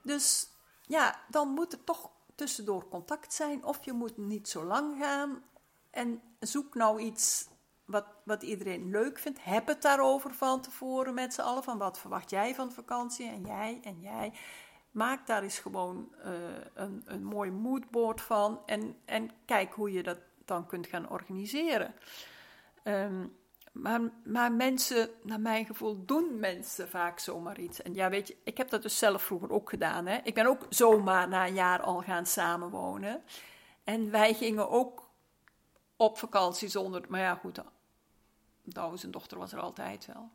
Dus ja, dan moet er toch tussendoor contact zijn of je moet niet zo lang gaan. En zoek nou iets wat, wat iedereen leuk vindt. Heb het daarover van tevoren met z'n allen. Van wat verwacht jij van vakantie en jij en jij. Maak daar eens gewoon uh, een, een mooi moodboard van. En, en kijk hoe je dat dan kunt gaan organiseren. Um, maar, maar mensen, naar mijn gevoel, doen mensen vaak zomaar iets. En ja, weet je, ik heb dat dus zelf vroeger ook gedaan. Hè? Ik ben ook zomaar na een jaar al gaan samenwonen. En wij gingen ook op vakantie zonder. Maar ja, goed, nou, zijn dochter was er altijd wel.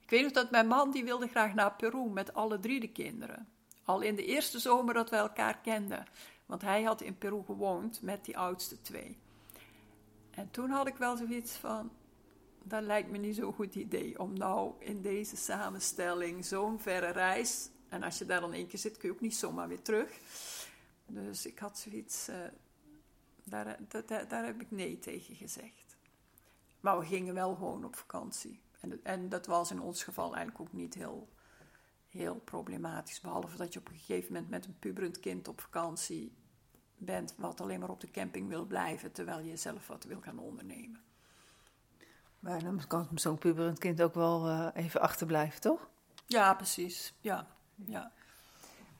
Ik weet nog dat mijn man die wilde graag naar Peru met alle drie de kinderen. Al in de eerste zomer dat we elkaar kenden. Want hij had in Peru gewoond met die oudste twee. En toen had ik wel zoiets van, dat lijkt me niet zo'n goed idee om nou in deze samenstelling zo'n verre reis. En als je daar dan één keer zit, kun je ook niet zomaar weer terug. Dus ik had zoiets, daar, daar, daar heb ik nee tegen gezegd. Maar we gingen wel gewoon op vakantie. En, en dat was in ons geval eigenlijk ook niet heel, heel problematisch. Behalve dat je op een gegeven moment met een puberend kind op vakantie bent, wat alleen maar op de camping wil blijven, terwijl je zelf wat wil gaan ondernemen. Maar dan kan zo'n puberend kind ook wel uh, even achterblijven, toch? Ja, precies. Ja, ja.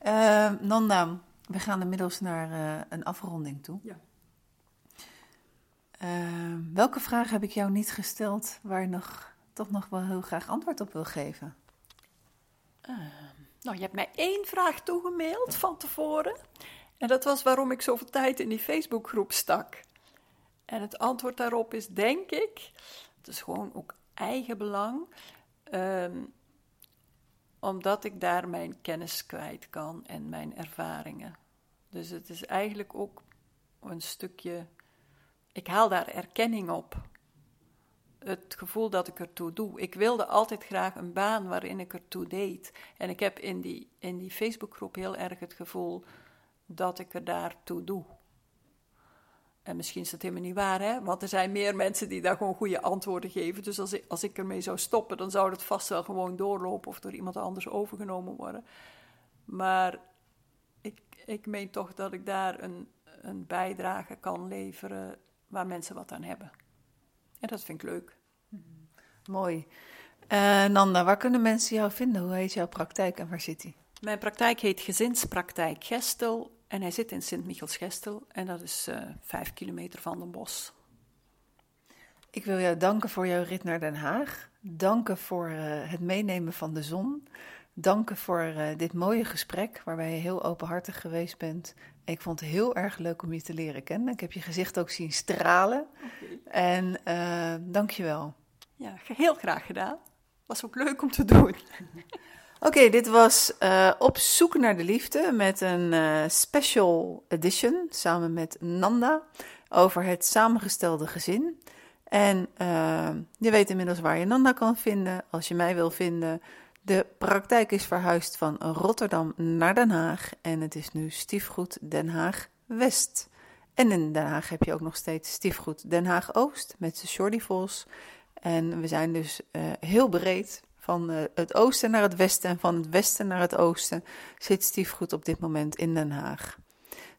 Uh, Nanda, we gaan inmiddels naar uh, een afronding toe. Ja. Ehm, welke vraag heb ik jou niet gesteld waar je nog, toch nog wel heel graag antwoord op wil geven? Ehm, nou, je hebt mij één vraag toegemaild van tevoren. En dat was waarom ik zoveel tijd in die Facebookgroep stak. En het antwoord daarop is, denk ik, het is gewoon ook eigen belang, um, omdat ik daar mijn kennis kwijt kan en mijn ervaringen. Dus het is eigenlijk ook een stukje, ik haal daar erkenning op. Het gevoel dat ik ertoe doe. Ik wilde altijd graag een baan waarin ik ertoe deed. En ik heb in die, in die Facebookgroep heel erg het gevoel dat ik er daartoe doe. En misschien is dat helemaal niet waar, hè? want er zijn meer mensen die daar gewoon goede antwoorden geven. Dus als ik, als ik ermee zou stoppen, dan zou het vast wel gewoon doorlopen of door iemand anders overgenomen worden. Maar ik, ik meen toch dat ik daar een, een bijdrage kan leveren waar mensen wat aan hebben. En dat vind ik leuk. Mooi. Uh, Nanda, waar kunnen mensen jou vinden? Hoe heet jouw praktijk en waar zit die? Mijn praktijk heet Gezinspraktijk Gestel en hij zit in Sint-Michels-Gestel en dat is uh, vijf kilometer van Den Bosch. Ik wil jou danken voor jouw rit naar Den Haag. Danken voor uh, het meenemen van de zon. Danken voor uh, dit mooie gesprek waarbij je heel openhartig geweest bent. Ik vond het heel erg leuk om je te leren kennen. Ik heb je gezicht ook zien stralen. Okay. En dank je wel. Ja, heel graag gedaan. Was ook leuk om te doen. Oké, dit was uh, Op zoek naar de liefde met een uh, special edition samen met Nanda over het samengestelde gezin. En uh, je weet inmiddels waar je Nanda kan vinden als je mij wil vinden. De praktijk is verhuisd van Rotterdam naar Den Haag en het is nu Stiefgoed Den Haag West. En in Den Haag heb je ook nog steeds Stiefgoed Den Haag Oost met Shorty Vos. En we zijn dus heel breed van eh, het oosten naar het westen en van het westen naar het oosten zit stiefgoed op dit moment in Den Haag.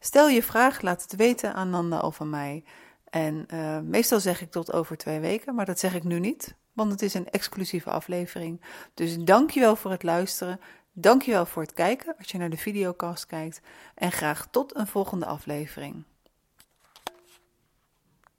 Stel je vraag, laat het weten aan Nanda of aan mij. En uh, meestal zeg ik tot over twee weken, maar dat zeg ik nu niet, want het is een exclusieve aflevering. Dus dankjewel voor het luisteren. Dankjewel voor het kijken als je naar de videocast kijkt. En graag tot een volgende aflevering.